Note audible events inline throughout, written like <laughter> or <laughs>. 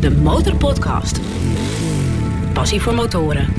De Motorpodcast. Passie voor motoren.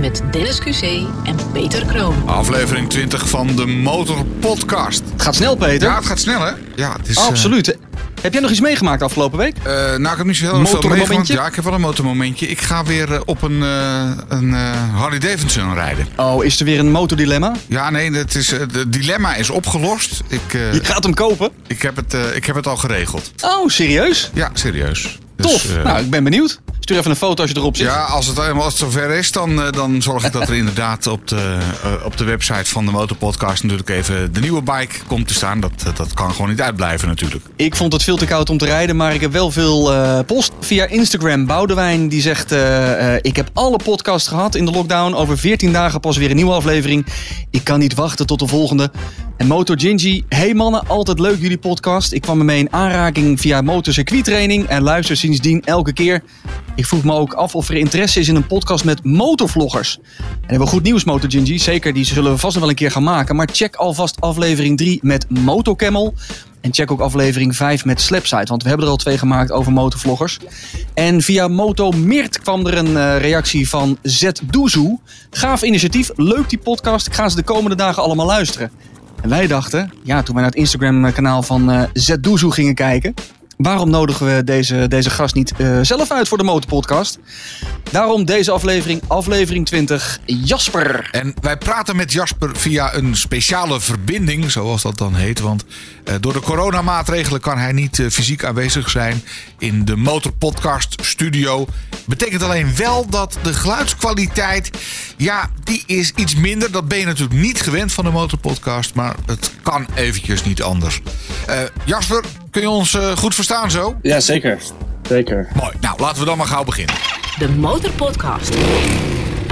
Met Dennis QC en Peter Kroon. Aflevering 20 van de Motor Podcast. Het gaat snel, Peter. Ja, het gaat snel, hè? Ja, het is, eh, Absoluut. Heb jij nog iets meegemaakt afgelopen week? eh, nou, ik heb niet zo heel veel Motormomentje? meegemaakt. Ja, ik heb wel een motormomentje. Ik ga weer eh, op een, eh, een eh, Harley Davidson rijden. Oh, is er weer een motordilemma? Ja, nee, het is, het dilemma is opgelost. Ik, eh, Je gaat hem kopen? ik, heb het, eh, ik heb het al geregeld. Oh, serieus? Ja, serieus. Dus, Tof. eh, nou, ik ben benieuwd. Stuur even een foto als je erop zit. Ja, als het helemaal als het zover is, dan, eh, dan zorg ik dat er <laughs> inderdaad op de, eh, op de website van de Motorpodcast natuurlijk even de nieuwe bike komt te staan. Dat, dat- kan gewoon niet uitblijven natuurlijk. Ik vond het veel te koud om te rijden, maar ik heb wel veel eh, post via Instagram. Boudewijn die zegt: eh, eh, Ik heb alle podcasts gehad in de lockdown. Over 14 dagen pas weer een nieuwe aflevering. Ik kan niet wachten tot de volgende. En Motor Gingy, hey mannen, altijd leuk jullie podcast. Ik kwam ermee in aanraking via motorcircuittraining en luister sindsdien elke keer. Ik vroeg me ook af of er interesse is in een podcast met motorvloggers. En we hebben goed nieuws, Motor Gingy. Zeker, die zullen we vast nog wel een keer gaan maken. Maar check alvast aflevering 3 met Motocamel. En check ook aflevering 5 met Slapside, want we hebben er al twee gemaakt over motorvloggers. En via Moto Mirt kwam er een eh, reactie van Z Doezoe. Gaaf initiatief, leuk die podcast. Ik ga ze de komende dagen allemaal luisteren. En wij dachten, ja, toen wij naar het Instagram-kanaal van eh Z Doezoe gingen kijken... waarom nodigen we deze, deze gast niet eh, zelf uit voor de Motorpodcast? Daarom deze aflevering, aflevering 20, Jasper. En wij praten met Jasper via een speciale verbinding, zoals dat dan heet. Want eh, door de coronamaatregelen kan hij niet eh, fysiek aanwezig zijn in de Motorpodcast studio. Betekent alleen wel dat de geluidskwaliteit, ja, die is iets minder. Dat ben je natuurlijk niet gewend van de Motorpodcast, maar het kan eventjes niet anders. Jasper, kun je ons eh, goed verstaan zo? Ja, zeker. Zeker. Mooi. Nou, laten we dan maar gauw beginnen. De Motorpodcast.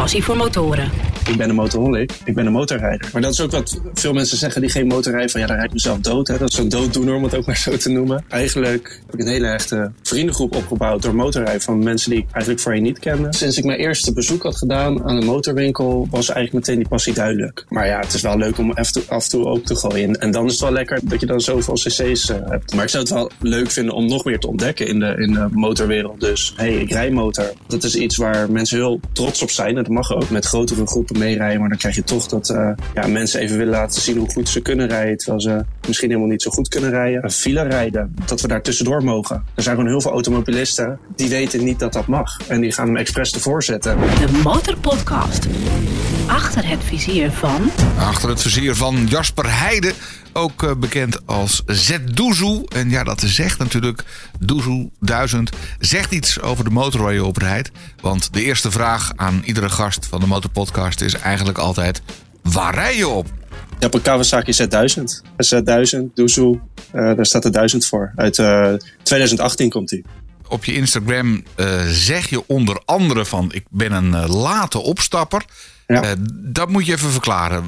Passie voor motoren. Ik ben een motorholic. Ik ben een motorrijder. Maar dat is ook wat veel mensen zeggen die geen motor rijden. Van ja, dan rijd ik mezelf dood. Hè. Dat is zo'n dooddoener om het ook maar zo te noemen. Eigenlijk heb ik een hele echte vriendengroep opgebouwd door motorrijden. Van mensen die ik eigenlijk voorheen niet kende. Sinds ik mijn eerste bezoek had gedaan aan een motorwinkel was eigenlijk meteen die passie duidelijk. Maar ja, het is wel leuk om af, en toe ook te gooien. En, dan is het wel lekker dat je dan zoveel cc's eh, hebt. Maar ik zou het wel leuk vinden om nog meer te ontdekken in de, in de motorwereld. Dus hey, ik rij motor. Dat is iets waar mensen heel trots op zijn. Mag ook met grotere groepen meerijden. Maar dan krijg je toch dat eh, ja, mensen even willen laten zien hoe goed ze kunnen rijden. Terwijl ze misschien helemaal niet zo goed kunnen rijden. Een file rijden, dat we daar tussendoor mogen. Er zijn gewoon heel veel automobilisten die weten niet dat dat mag. En die gaan hem expres ervoor zetten. De Motorpodcast. Achter het vizier van... Achter het vizier van Jasper Heide, ook eh, bekend als Z Doezoe. En ja, dat zegt natuurlijk Doezoe 1000. Zegt iets over de motor waar je op rijdt. Want de eerste vraag aan iedere gast van de Motorpodcast is eigenlijk altijd... Waar rij je op? Je hebt een Kawasaki Z1000. Z1000, Doezoe, eh, daar staat de 1000 voor. Uit eh, 2018 komt die. Op je Instagram eh, zeg je onder andere van... ik ben een eh, late opstapper. Ja. Eh, dat moet je even verklaren.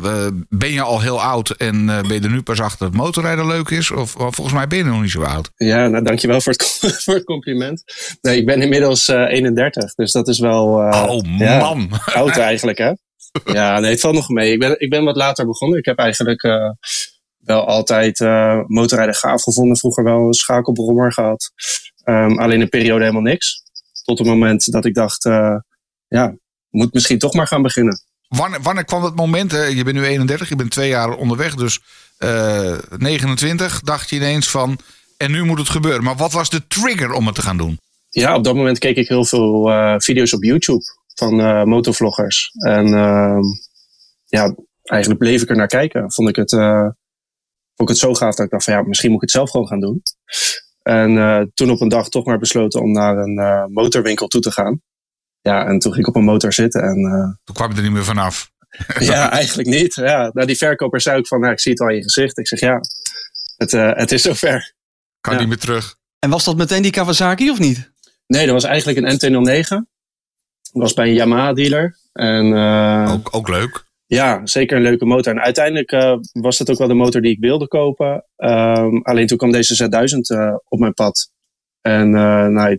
Ben je al heel oud en ben je er nu pas achter dat motorrijden leuk is? Of volgens mij ben je nog niet zo oud. Ja, nou dankjewel voor het, <laughs> voor het compliment. Nee, ik ben inmiddels eh 31, dus dat is wel... oh ja, man. <laughs> oud eigenlijk, hè? Ja, nee, het valt nog mee. Ik ben, ik ben wat later begonnen. Ik heb eigenlijk wel altijd motorrijden gaaf gevonden. Vroeger wel een schakelbrommer gehad. Ehm, alleen een periode helemaal niks. Tot het moment dat ik dacht, eh, ja, moet misschien toch maar gaan beginnen. Wanneer, wanneer kwam dat moment? hè? Je bent nu 31, je bent twee jaar onderweg, dus eh 29. Dacht je ineens van, en nu moet het gebeuren. Maar wat was de trigger om het te gaan doen? Ja, op dat moment keek ik heel veel eh, video's op YouTube van eh, motovloggers. En ehm, ja, eigenlijk bleef ik er naar kijken. Vond ik het, eh, vond ik het zo gaaf dat ik dacht van ja, misschien moet ik het zelf gewoon gaan doen. En eh, toen op een dag toch maar besloten om naar een eh, motorwinkel toe te gaan. Ja, en toen ging ik op een motor zitten en eh, Toen kwam je er niet meer vanaf. <laughs> ja, eigenlijk niet. Ja, nou, die verkoper zei ook van, nou, ik zie het al in je gezicht. Ik zeg ja, het, eh, het is zover. Kan Ja. niet meer terug. En was dat meteen die Kawasaki of niet? Nee, dat was eigenlijk een NT09. Dat was bij een Yamaha dealer. En eh, Ook, ook leuk. Ja, zeker een leuke motor. En uiteindelijk eh, was dat ook wel de motor die ik wilde kopen. Ehm, alleen toen kwam deze Z1000 eh, op mijn pad. En eh, nou,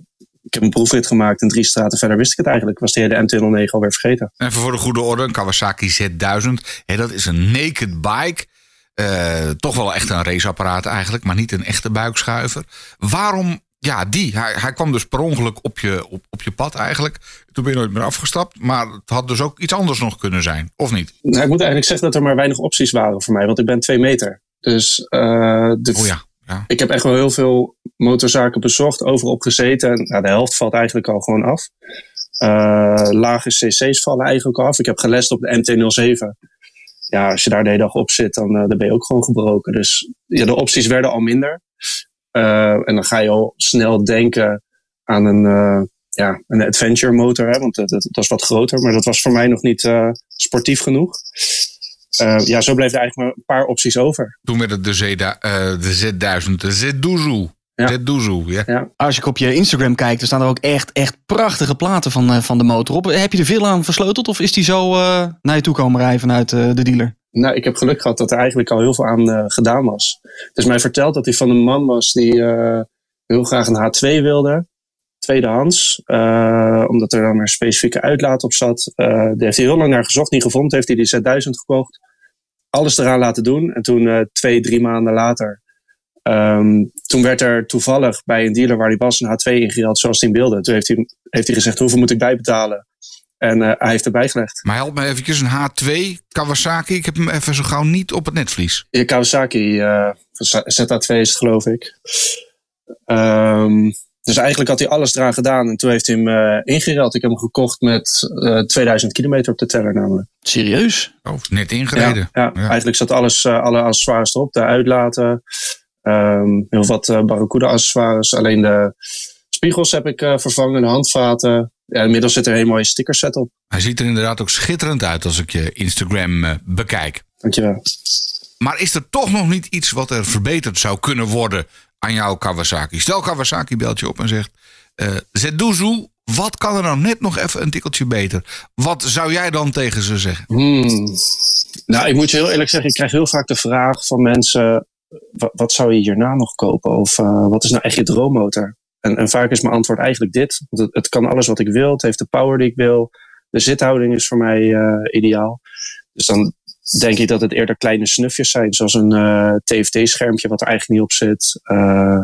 ik heb een proefrit gemaakt en drie straten verder wist ik het eigenlijk. Was de hele MT-09 alweer vergeten. Even voor de goede orde, een Kawasaki Z1000. Hè, dat is een naked bike. Toch wel echt een raceapparaat eigenlijk, maar niet een echte buikschuiver. Waarom Ja, die. Hij, hij kwam dus per ongeluk op je, op, op je pad eigenlijk. Toen ben je nooit meer afgestapt. Maar het had dus ook iets anders nog kunnen zijn, of niet? Nou, ik moet eigenlijk zeggen dat er maar weinig opties waren voor mij, want ik ben twee meter. Dus uh, de, oh ja, ja. ik heb echt wel heel veel motorzaken bezocht, overal gezeten. En nou, de helft valt eigenlijk al gewoon af. Uh, lage cc's vallen eigenlijk af. Ik heb gelest op de MT-07. Ja, als je daar de hele dag op zit, dan, uh, dan ben je ook gewoon gebroken. Dus ja, de opties werden al minder. Uh, en dan ga je al snel denken aan een, uh, ja, een adventure motor. Hè? Want dat, dat, dat, is wat groter. Maar dat was voor mij nog niet uh, sportief genoeg. ja, zo bleef er eigenlijk maar een paar opties over. Toen werd het de, Zeda, de Z1000, de. Ja. Ja. Ja. Als ik op je Instagram kijk, dan staan er ook echt, echt prachtige platen van, van de motor op. Heb je er veel aan versleuteld of is die zo uh, naar je toe komen rijden vanuit uh, de dealer? Nou, ik heb geluk gehad dat er eigenlijk al heel veel aan uh, gedaan was. Is mij verteld dat hij van een man was die uh, heel graag een H2 wilde. Tweedehands. Uh, omdat er dan een specifieke uitlaat op zat. daar heeft hij heel lang naar gezocht, niet gevonden. Heeft hij die Z1000 gekocht. Alles eraan laten doen. En toen twee, drie maanden later. Um, toen werd er toevallig bij een dealer waar hij was een H2 ingehaald zoals hij wilde. Toen heeft hij, heeft hij gezegd, hoeveel moet ik bijbetalen? En uh, hij heeft erbij gelegd. Maar help me eventjes, een H2 Kawasaki. Ik heb hem even zo gauw niet op het netvlies. Ja, Kawasaki, uh, ZH2 is het geloof ik. Um, dus eigenlijk had hij alles eraan gedaan. En toen heeft hij hem uh, ingereld. Ik heb hem gekocht met 2000 kilometer op de teller namelijk. Serieus? Oh, net ingereden. Ja, ja. ja. eigenlijk zat alles, alle accessoires erop. De uitlaten, um, heel wat Barracuda accessoires. Alleen de spiegels heb ik vervangen, de handvaten. Ja, inmiddels zit er een hele mooie stickerset op. Hij ziet er inderdaad ook schitterend uit als ik je Instagram uh, bekijk. Dankjewel. Maar is er toch nog niet iets wat er verbeterd zou kunnen worden aan jouw Kawasaki? Stel Kawasaki belt je op en zegt... Uh, Zeduzu, wat kan er nou net nog even een tikkeltje beter? Wat zou jij dan tegen ze zeggen? Hmm. Nou, ik moet je heel eerlijk zeggen, ik krijg heel vaak de vraag van mensen... wat, wat zou je hierna nog kopen? Of uh, wat is nou echt je droommotor? En, en, vaak is mijn antwoord eigenlijk dit. Want het, kan alles wat ik wil. Het heeft de power die ik wil. De zithouding is voor mij uh, ideaal. Dus dan denk ik dat het eerder kleine snufjes zijn. Zoals een uh, TFT-schermpje wat er eigenlijk niet op zit. Uh,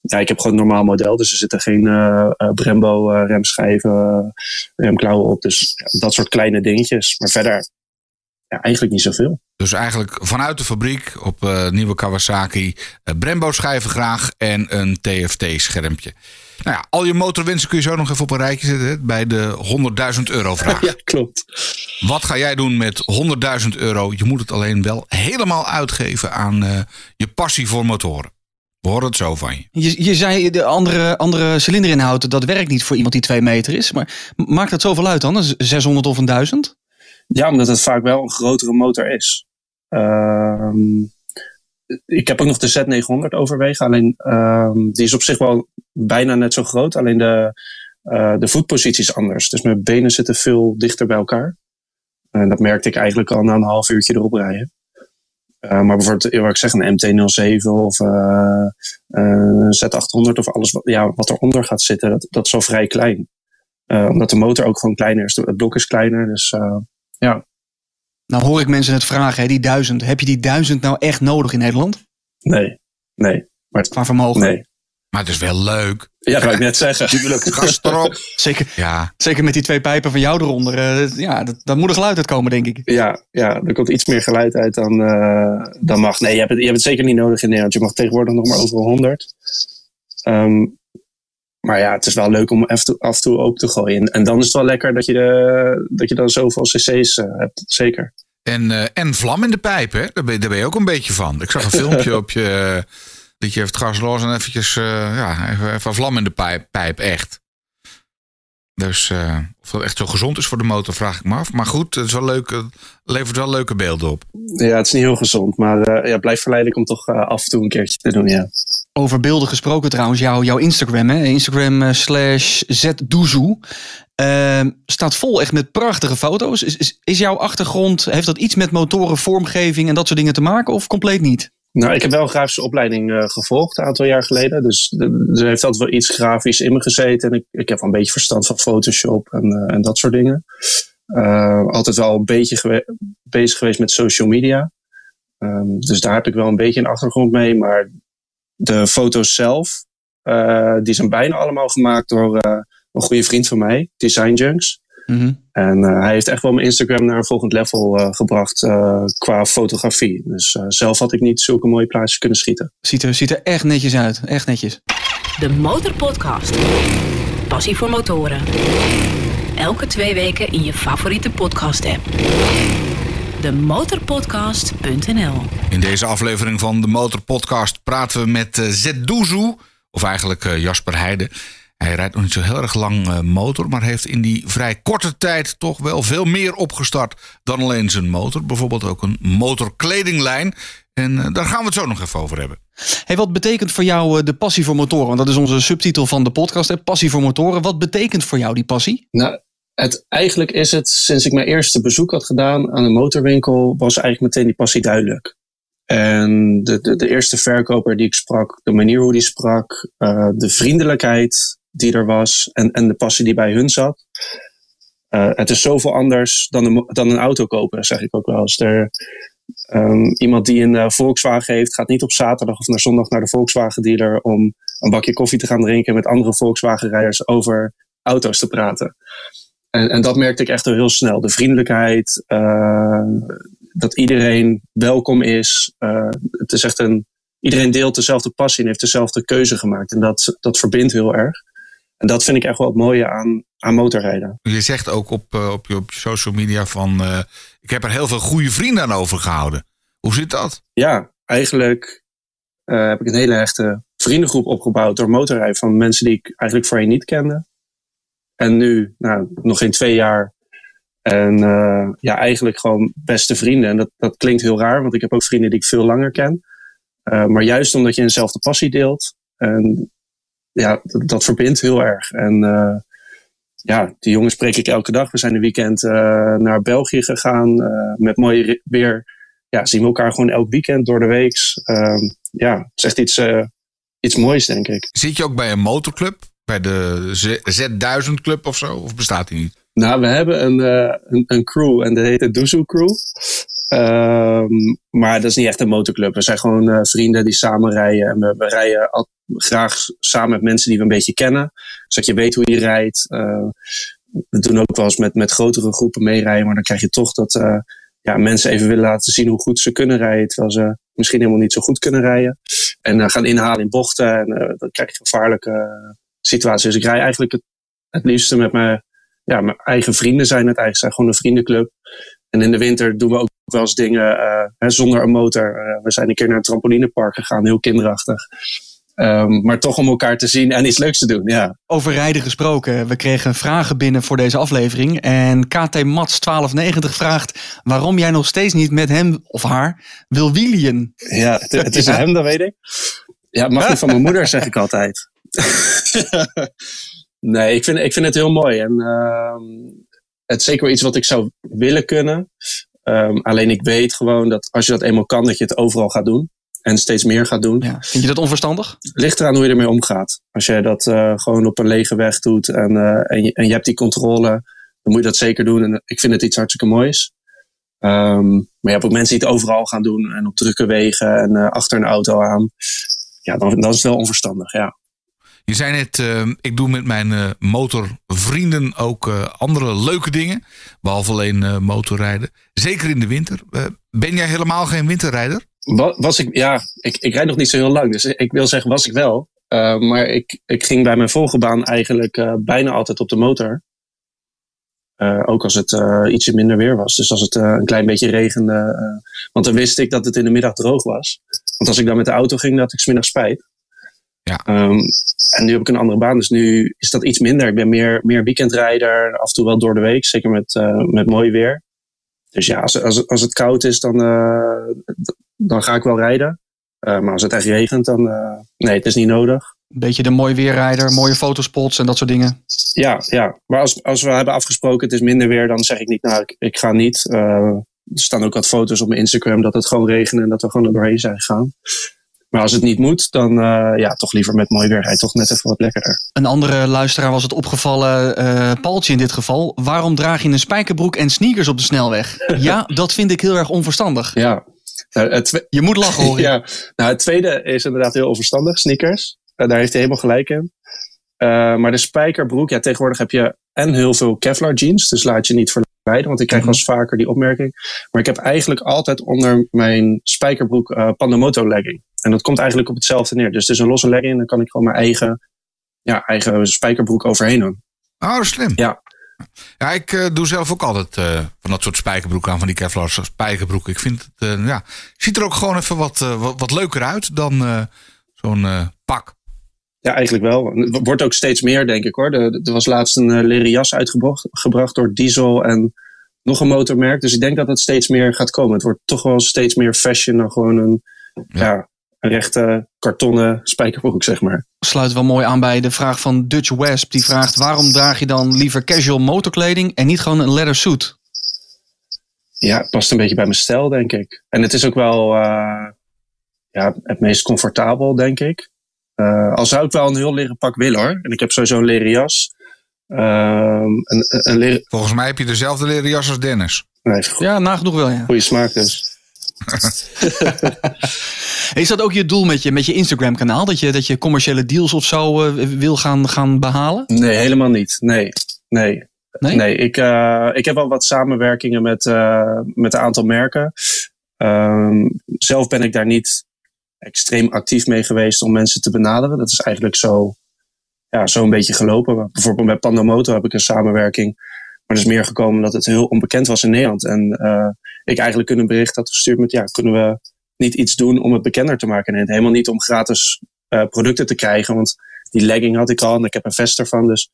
ja, ik heb gewoon een normaal model. Dus er zitten geen Brembo remschijven, remklauwen op. Dus dat soort kleine dingetjes. Maar verder ja, eigenlijk niet zoveel. Dus eigenlijk vanuit de fabriek op uh, nieuwe Kawasaki uh, Brembo schijven graag en een TFT schermpje. Nou ja, al je motorwensen kun je zo nog even op een rijtje zetten hè, bij de 100.000 euro <laughs> vraag. ja, klopt. Wat ga jij doen met 100.000 euro? Je moet het alleen wel helemaal uitgeven aan uh, je passie voor motoren. We horen het zo van je. Je, je zei de andere, andere cilinderinhoud, dat werkt niet voor iemand die twee meter is. Maar maakt dat zoveel uit dan? 600 of een 1000? Ja, omdat het vaak wel een grotere motor is. Um, ik heb ook nog de Z900 overwegen. Alleen um, die is op zich wel bijna net zo groot. Alleen de, uh, de voetpositie is anders. Dus mijn benen zitten veel dichter bij elkaar. En dat merkte ik eigenlijk al na een half uurtje erop rijden. Uh, maar bijvoorbeeld, wat ik zeg, een MT-07 of uh, een Z800 of alles wat, ja, wat eronder gaat zitten, dat, dat is al vrij klein. omdat de motor ook gewoon kleiner is. Het blok is kleiner. Dus ja. Nou hoor ik mensen het vragen, hè, die duizend. Heb je die duizend nou echt nodig in Nederland? Nee, nee. Maar Qua vermogen? Nee. Maar het is wel leuk. Ja, dat wou ik net zeggen. <laughs> Tuurlijk, gas erop. zeker, ja. zeker met die twee pijpen van jou eronder. Uh, ja, dat, dat moet er geluid uitkomen, denk ik. Ja, ja, er komt iets meer geluid uit dan, uh, dan mag. Nee, je hebt, het, je hebt het zeker niet nodig in Nederland. Je mag tegenwoordig nog maar over 100. Um, maar ja, het is wel leuk om af en toe, open te gooien. En dan is het wel lekker dat je, de, dat je dan zoveel cc's uh, hebt, zeker. En, uh, en vlam in de pijp, hè? Daar ben, daar ben je ook een beetje van. Ik zag een <laughs> filmpje op je, dat je heeft gas los en eventjes, uh, ja, even, even vlam in de pijp, pijp echt. Dus uh, of dat echt zo gezond is voor de motor, vraag ik me af. Maar goed, het is wel leuk, het levert wel leuke beelden op. Ja, het is niet heel gezond, maar uh, ja, blijf verleidelijk om toch uh, af en toe een keertje te doen, ja. Over beelden gesproken trouwens, jouw, jouw Instagram, hè? Instagram slash zdoezoe. Uh, staat vol echt met prachtige foto's. Is, is, is jouw achtergrond, heeft dat iets met motoren, vormgeving en dat soort dingen te maken of compleet niet? Nou, ik heb wel een grafische opleiding uh, gevolgd een aantal jaar geleden. Dus er heeft altijd wel iets grafisch in me gezeten. En ik, ik heb wel een beetje verstand van Photoshop en, uh, en dat soort dingen. Uh, altijd wel een beetje bezig geweest met social media. Um, dus daar heb ik wel een beetje een achtergrond mee. Maar de foto's zelf, Eh, die zijn bijna allemaal gemaakt door eh, een goede vriend van mij, Design Junks. Mhm. En eh, hij heeft echt wel mijn Instagram naar een volgend level eh, gebracht eh, qua fotografie. Dus eh, zelf had ik niet zulke mooie plaatjes kunnen schieten. Ziet, er, ziet er echt netjes uit. Echt netjes. De Motorpodcast. Passie voor motoren. Elke twee weken in je favoriete podcast-app. Demotorpodcast.nl In deze aflevering van de Motor Podcast praten we met uh, Zedouzu, of eigenlijk Jasper Heide. Hij rijdt nog niet zo heel erg lang uh, motor, maar heeft in die vrij korte tijd toch wel veel meer opgestart dan alleen zijn motor. Bijvoorbeeld ook een motorkledinglijn. En uh, daar gaan we het zo nog even over hebben. Hey, wat betekent voor jou uh, de passie voor motoren? Want dat is onze subtitel van de podcast, hè? Passie voor motoren. Wat betekent voor jou die passie? Nou, het, eigenlijk is het, sinds ik mijn eerste bezoek had gedaan aan een motorwinkel, was eigenlijk meteen die passie duidelijk. En de, de, de eerste verkoper die ik sprak, de manier hoe die sprak, uh, de vriendelijkheid die er was en, en de passie die bij hun zat. Uh, het is zoveel anders dan een, dan een auto kopen, zeg ik ook wel eens. Er, um, iemand die een uh, Volkswagen heeft, gaat niet op zaterdag of naar zondag naar de Volkswagen dealer om een bakje koffie te gaan drinken met andere Volkswagen-rijders over auto's te praten. En, en dat merkte ik echt heel snel. De vriendelijkheid, uh, dat iedereen welkom is. Het is echt een, iedereen deelt dezelfde passie en heeft dezelfde keuze gemaakt. En dat, dat verbindt heel erg. En dat vind ik echt wel het mooie aan, aan motorrijden. Je zegt ook op, uh, op, je, op je social media van... uh, ik heb er heel veel goede vrienden aan overgehouden. Hoe zit dat? Ja, eigenlijk uh, heb ik een hele echte vriendengroep opgebouwd door motorrijden. Van mensen die ik eigenlijk voorheen niet kende. En nu, nou, nog geen twee jaar. En uh, ja, eigenlijk gewoon beste vrienden. En dat, dat klinkt heel raar, want ik heb ook vrienden die ik veel langer ken. Maar juist omdat je eenzelfde passie deelt. En ja, dat, dat verbindt heel erg. En uh, ja, die jongens spreek ik elke dag. We zijn een weekend naar België gegaan. met mooi weer. Ja, zien we elkaar gewoon elk weekend door de week. ja, het is echt iets, iets moois, denk ik. Zit je ook bij een motorclub? bij de Z1000 Club of zo? Of bestaat die niet? Nou, we hebben een, een, een, crew en dat heet de Duzu Crew. Um, maar dat is niet echt een motorclub. We zijn gewoon uh, vrienden die samen rijden. En we, we rijden al, graag samen met mensen die we een beetje kennen. Zodat je weet hoe je rijdt. Uh, we doen ook wel eens met, met grotere groepen meerijden. Maar dan krijg je toch dat ja, mensen even willen laten zien hoe goed ze kunnen rijden. Terwijl ze misschien helemaal niet zo goed kunnen rijden. En gaan inhalen in bochten. En dan krijg je gevaarlijke situatie. Dus ik rij eigenlijk het, het liefste met mijn, ja, mijn eigen vrienden zijn het eigenlijk. zijn gewoon een vriendenclub. En in de winter doen we ook wel eens dingen hè, zonder een motor. We zijn een keer naar een trampolinepark gegaan, heel kinderachtig. Um, maar toch om elkaar te zien en iets leuks te doen, ja. Over rijden gesproken. We kregen vragen binnen voor deze aflevering. En KT Mats 1290 vraagt waarom jij nog steeds niet met hem of haar wil wielien. Ja, het, het is <laughs> ja. hem, dat weet ik. Ja, mag niet van mijn moeder, zeg ik altijd. <laughs> nee, ik vind, ik vind het heel mooi. En uh, het is zeker wel iets wat ik zou willen kunnen. Um, alleen ik weet gewoon dat als je dat eenmaal kan, dat je het overal gaat doen. En steeds meer gaat doen. Ja. Vind je dat onverstandig? Ligt eraan hoe je ermee omgaat. Als jij dat uh, gewoon op een lege weg doet en, uh, en, je, en je hebt die controle, dan moet je dat zeker doen. En ik vind het iets hartstikke moois. Um, maar je hebt ook mensen die het overal gaan doen en op drukke wegen en uh, achter een auto aan. Ja, dan, dan is het wel onverstandig, ja. Je zei net, uh, ik doe met mijn uh, motorvrienden ook uh, andere leuke dingen. Behalve alleen motorrijden. Zeker in de winter. ben jij helemaal geen winterrijder? Was ik, ja, ik, ik rijd nog niet zo heel lang. Dus ik wil zeggen, was ik wel. maar ik, ik ging bij mijn vorige baan eigenlijk bijna altijd op de motor. ook als het ietsje minder weer was. Dus als het een klein beetje regende. want dan wist ik dat het in de middag droog was. Want als ik dan met de auto ging, dan had ik smiddag spijt. Ja. Um, en nu heb ik een andere baan, dus nu is dat iets minder. Ik ben meer, meer weekendrijder, af en toe wel door de week, zeker met, met mooi weer. Dus ja, als, als, als het koud is, dan, dan ga ik wel rijden. Uh, maar als het echt regent, dan nee, het is niet nodig. Een beetje de mooi weerrijder, mooie fotospots en dat soort dingen. Ja, ja. maar als, als we hebben afgesproken het is minder weer, dan zeg ik niet, nou, ik, ik ga niet. er staan ook wat foto's op mijn Instagram dat het gewoon regent en dat we gewoon er doorheen zijn gegaan. Maar als het niet moet, dan ja, toch liever met mooi weer. Hij toch net even wat lekkerder. Een andere luisteraar was het opgevallen, Paultje in dit geval. Waarom draag je een spijkerbroek en sneakers op de snelweg? <laughs> ja, dat vind ik heel erg onverstandig. Ja. Nou, je moet lachen hoor. <laughs> ja, nou, het tweede is inderdaad heel onverstandig, sneakers. Eh, daar heeft hij helemaal gelijk in. Eh, maar de spijkerbroek, ja, tegenwoordig heb je en heel veel Kevlar jeans. Dus laat je niet verleiden, want ik krijg wel eens vaker die opmerking. Maar ik heb eigenlijk altijd onder mijn spijkerbroek uh, Pandamoto legging. En dat komt eigenlijk op hetzelfde neer. Dus het is een losse legging en dan kan ik gewoon mijn eigen, ja, eigen spijkerbroek overheen doen. Oh, slim. Ja. Ja, ik uh, doe zelf ook altijd uh, van dat soort spijkerbroek aan, van die Kevlar spijkerbroek. Ik vind het, uh, ja, ziet er ook gewoon even wat, wat, wat, leuker uit dan zo'n pak. Ja, eigenlijk wel. Het wordt ook steeds meer, denk ik hoor. Er, er was laatst een leren jas uitgebracht gebracht door Diesel en nog een motormerk. Dus ik denk dat het steeds meer gaat komen. Het wordt toch wel steeds meer fashion dan gewoon een, ja. Rechte kartonnen spijkerbroek, zeg maar. Sluit wel mooi aan bij de vraag van Dutch Wesp. Die vraagt: waarom draag je dan liever casual motorkleding en niet gewoon een leather suit? Ja, het past een beetje bij mijn stijl, denk ik. En het is ook wel uh, ja, het meest comfortabel, denk ik. Uh, al zou ik wel een heel leren pak willen hoor. En ik heb sowieso een leren jas. Uh, een, een leren... Volgens mij heb je dezelfde leren jas als Dennis. Nee, ja, nagenoeg wel. Ja. Goeie smaak dus. <laughs> Is dat ook je doel met je, met je Instagram kanaal? Dat je, dat je commerciële deals of zo uh, wil gaan, gaan behalen? Nee, helemaal niet. Nee, nee. Nee, nee ik, uh, ik heb al wat samenwerkingen met, uh, met een aantal merken. Um, zelf ben ik daar niet extreem actief mee geweest om mensen te benaderen. Dat is eigenlijk zo, ja, zo een beetje gelopen. Bijvoorbeeld met Pandamoto heb ik een samenwerking. Maar dat is meer gekomen omdat het heel onbekend was in Nederland. En uh, ik eigenlijk een bericht had gestuurd met, ja, kunnen we niet iets doen om het bekender te maken? En helemaal niet om gratis uh, producten te krijgen, want die legging had ik al en ik heb een vest ervan. Dus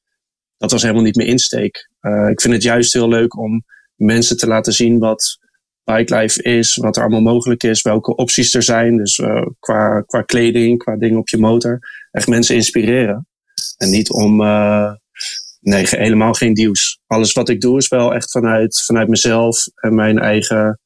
dat was helemaal niet mijn insteek. Uh, ik vind het juist heel leuk om mensen te laten zien wat bike life is, wat er allemaal mogelijk is, welke opties er zijn. Dus uh, qua, qua kleding, qua dingen op je motor. Echt mensen inspireren. En niet om, nee, helemaal geen deals. Alles wat ik doe is wel echt vanuit, vanuit mezelf en mijn eigen,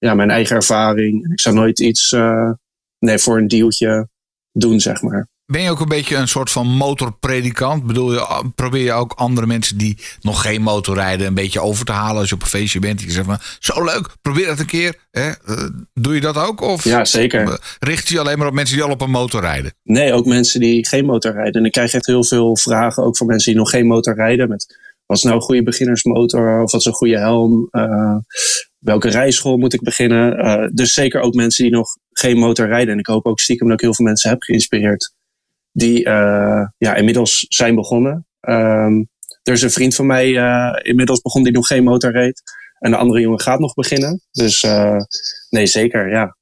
ja, mijn eigen ervaring. Ik zou nooit iets, uh, nee, voor een dealtje doen, zeg maar. Ben je ook een beetje een soort van motorpredikant? Bedoel je, probeer je ook andere mensen die nog geen motor rijden een beetje over te halen als je op een feestje bent? Je zegt van, zo leuk, probeer dat een keer. Hè? Doe je dat ook? Of ja, zeker. Richt je alleen maar op mensen die al op een motor rijden? Nee, ook mensen die geen motor rijden. En ik krijg echt heel veel vragen, ook van mensen die nog geen motor rijden. Met, wat is nou een goede beginnersmotor? Of wat is een goede helm? Uh, welke rijschool moet ik beginnen? Uh, dus zeker ook mensen die nog geen motor rijden. En ik hoop ook stiekem dat ik heel veel mensen heb geïnspireerd die uh, ja, inmiddels zijn begonnen. Um, er is een vriend van mij uh, inmiddels begonnen die nog geen motor reed. En de andere jongen gaat nog beginnen. Dus nee, zeker, ja.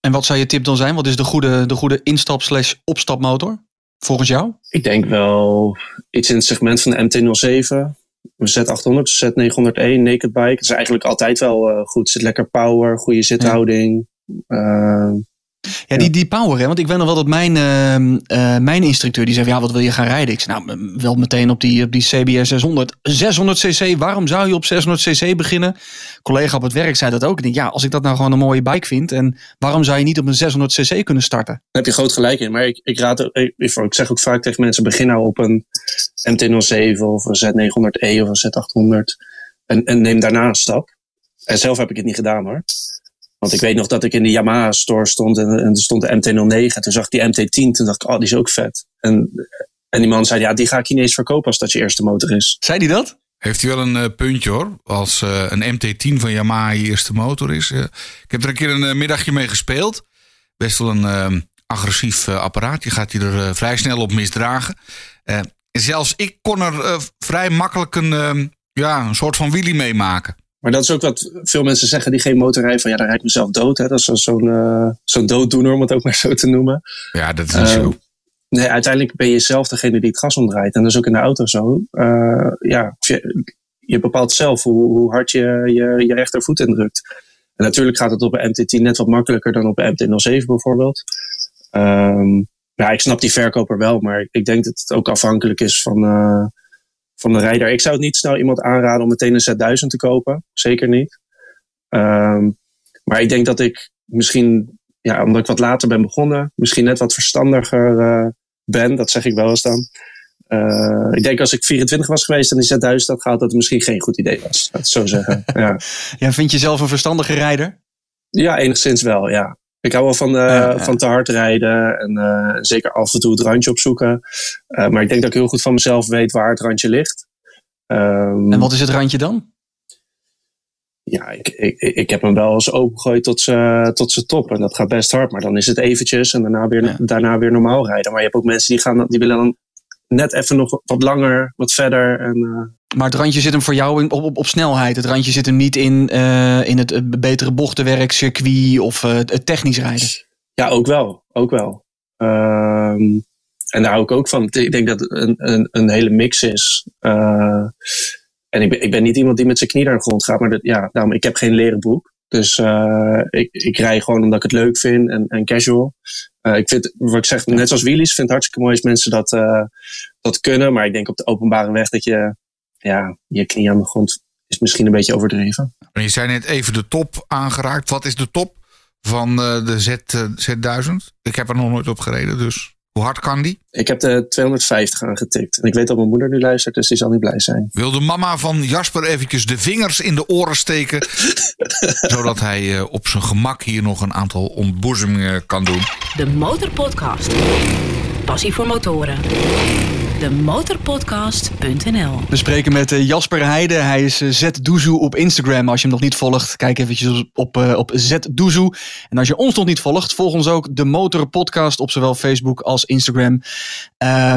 En wat zou je tip dan zijn? Wat is de goede, de goede instap slash opstapmotor volgens jou? Ik denk wel iets in het segment van de MT-07. Z800, Z901, Naked Bike. Het is eigenlijk altijd wel uh, goed. Zit lekker power, goede zithouding. Ja. Ja, die, die power, hè? want ik weet nog wel dat mijn, uh, uh, mijn instructeur die zei: Ja, wat wil je gaan rijden? Ik zei: Nou, wel meteen op die, op die CBR 600. 600cc, waarom zou je op 600cc beginnen? collega op het werk zei dat ook. Ik denk: Ja, als ik dat nou gewoon een mooie bike vind, en waarom zou je niet op een 600cc kunnen starten? Daar heb je groot gelijk in. Maar ik, ik, raad, ik, ik zeg ook vaak tegen mensen: begin nou op een MT-07 of een Z900E of een Z800. En, en neem daarna een stap. En zelf heb ik het niet gedaan hoor. Want ik weet nog dat ik in de Yamaha store stond en, en er stond de MT-09. En toen zag ik die MT-10. Toen dacht ik, oh, die is ook vet. En, en die man zei, ja, die ga ik je niet eens verkopen als dat je eerste motor is. Zei die dat? Heeft hij wel een uh, puntje hoor. Als uh, een MT-10 van Yamaha je eerste motor is. Uh, ik heb er een keer een middagje mee gespeeld. Best wel een agressief apparaat. Je gaat je er vrij snel op misdragen. Zelfs ik kon er vrij makkelijk een, ja, een soort van wheelie mee maken. Maar dat is ook wat veel mensen zeggen die geen motor rijden. Van ja, dan rijd ik mezelf dood. Hè. Dat is zo'n uh, zo'n dooddoener, om het ook maar zo te noemen. Ja, dat is uh, zo. Nee, uiteindelijk ben je zelf degene die het gas omdraait. En dat is ook in de auto zo. Uh, ja, je, je bepaalt zelf hoe, hoe hard je, je je rechtervoet indrukt. En natuurlijk gaat het op een MT-10 net wat makkelijker dan op een MT-07 bijvoorbeeld. Um, ja, ik snap die verkoper wel. Maar ik denk dat het ook afhankelijk is van van de rijder. Ik zou het niet snel iemand aanraden om meteen een Z1000 te kopen. Zeker niet. Um, maar ik denk dat ik misschien, ja, omdat ik wat later ben begonnen, misschien net wat verstandiger uh, ben. Dat zeg ik wel eens dan. Uh, ik denk als ik 24 was geweest en die Z1000 had gehaald, dat het misschien geen goed idee was. Dat zo zeggen. <laughs> ja. ja, vind je zelf een verstandige rijder? Ja, enigszins wel, ja. Ik hou wel van, uh, van te hard rijden en uh, zeker af en toe het randje opzoeken. Uh, maar ik denk dat ik heel goed van mezelf weet waar het randje ligt. Um, en wat is het randje dan? Ja, ik, ik, ik heb hem wel eens opengegooid tot zijn tot top. En dat gaat best hard. Maar dan is het eventjes en daarna weer, ja. daarna weer normaal rijden. Maar je hebt ook mensen die, gaan, die willen dan net even nog wat langer, wat verder. En, maar het randje zit hem voor jou in, op, op, op snelheid. Het randje zit hem niet in, uh, in het, betere bochtenwerk, circuit of uh, het technisch rijden. Ja, ook wel. Ook wel. Um, en daar hou ik ook van. Ik denk dat het een, een, een hele mix is. Uh, en ik ben, ik ben niet iemand die met zijn knie naar de grond gaat. Maar dat, ja, daarom, ik heb geen leren boek. Dus ik, ik rij gewoon omdat ik het leuk vind en, en casual. ik vind, wat ik zeg, net zoals wheelies, vind het hartstikke mooi als mensen dat, dat kunnen. Maar ik denk op de openbare weg dat je ja, je knie aan de grond is misschien een beetje overdreven. Je zei net even de top aangeraakt. Wat is de top van de Z, Z1000? Ik heb er nog nooit op gereden, dus hoe hard kan die? Ik heb de 250 aangetikt. En ik weet dat mijn moeder nu luistert, dus die zal niet blij zijn. Wil de mama van Jasper eventjes de vingers in de oren steken? <laughs> zodat hij op zijn gemak hier nog een aantal ontboezemingen kan doen. De Motorpodcast. Passie voor motoren demotorpodcast.nl. We spreken met uh, Jasper Heide. Hij is uh, Zdoezoe op Instagram. Als je hem nog niet volgt, kijk eventjes op, uh, op Zdoezoe. En als je ons nog niet volgt, volg ons ook de Motor Podcast op zowel Facebook als Instagram.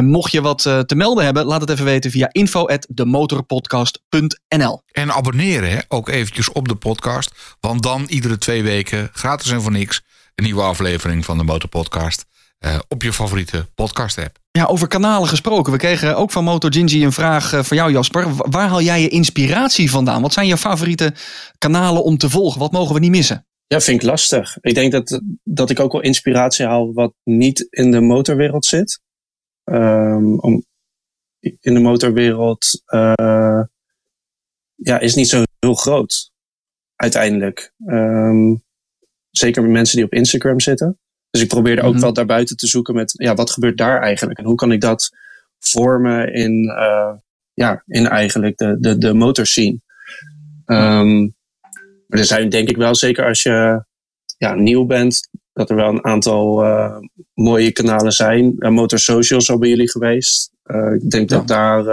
mocht je wat te melden hebben, laat het even weten via info@demotorpodcast.nl. En abonneren hè, ook eventjes op de podcast. Want dan iedere twee weken, gratis en voor niks, een nieuwe aflevering van de Motor Podcast. op je favoriete podcast app. Ja, over kanalen gesproken. We kregen ook van Moto Gingy een vraag uh, van jou, Jasper. Waar haal jij je inspiratie vandaan? Wat zijn je favoriete kanalen om te volgen? Wat mogen we niet missen? Ja, vind ik lastig. Ik denk dat, dat ik ook wel inspiratie haal wat niet in de motorwereld zit. Um, om, in de motorwereld uh, ja, is niet zo heel groot, uiteindelijk. Um, zeker met mensen die op Instagram zitten. Dus ik probeerde ook mm -hmm. wel daarbuiten te zoeken met, ja, wat gebeurt daar eigenlijk? En hoe kan ik dat vormen in, uh, ja, in eigenlijk de, de, de motorscene? Um, maar er zijn denk ik wel, zeker als je ja, nieuw bent, dat er wel een aantal uh, mooie kanalen zijn. Uh, Motor Social is al bij jullie geweest. ik denk ja. dat daar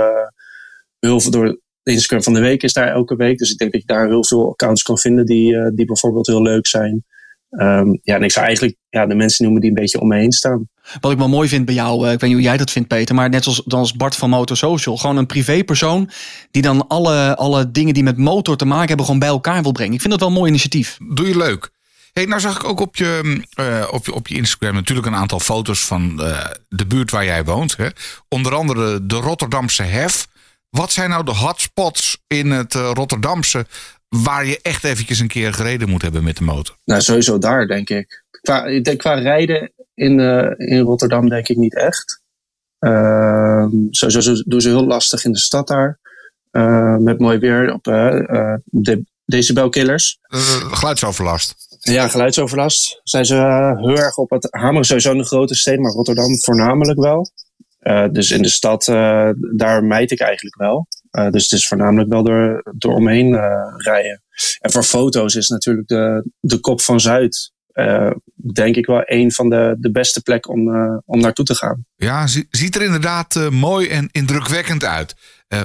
heel veel door de Instagram van de week is daar elke week. Dus ik denk dat je daar heel veel accounts kan vinden die, die bijvoorbeeld heel leuk zijn. Um, ja, en ik zou eigenlijk ja, de mensen noemen die een beetje om me heen staan. Wat ik wel mooi vind bij jou, ik weet niet hoe jij dat vindt, Peter, maar net zoals, als Bart van Motor Social, gewoon een privépersoon die dan alle, alle dingen die met motor te maken hebben, gewoon bij elkaar wil brengen. Ik vind dat wel een mooi initiatief. Doe je leuk. Hey, nou zag ik ook op je, uh, op je, op je Instagram natuurlijk een aantal foto's van uh, de buurt waar jij woont. Hè? Onder andere de Rotterdamse Hef. Wat zijn nou de hotspots in het uh, Rotterdamse waar je echt eventjes een keer gereden moet hebben met de motor? Nou, sowieso daar, denk ik. Qua, ik denk, qua rijden in, uh, in Rotterdam denk ik niet echt. Uh, sowieso doen ze heel lastig in de stad daar. Uh, met mooi weer op de decibelkillers. geluidsoverlast. Ja, geluidsoverlast. Zijn ze heel erg op het hameren. Sowieso in de grote steden, maar Rotterdam voornamelijk wel. dus in de stad, daar mijt ik eigenlijk wel. Uh, dus het is voornamelijk wel door, door omheen uh, rijden. En voor foto's is natuurlijk de, de kop van Zuid. Uh, denk ik wel een van de, de beste plekken om, om naartoe te gaan. Ja, ziet er inderdaad mooi en indrukwekkend uit.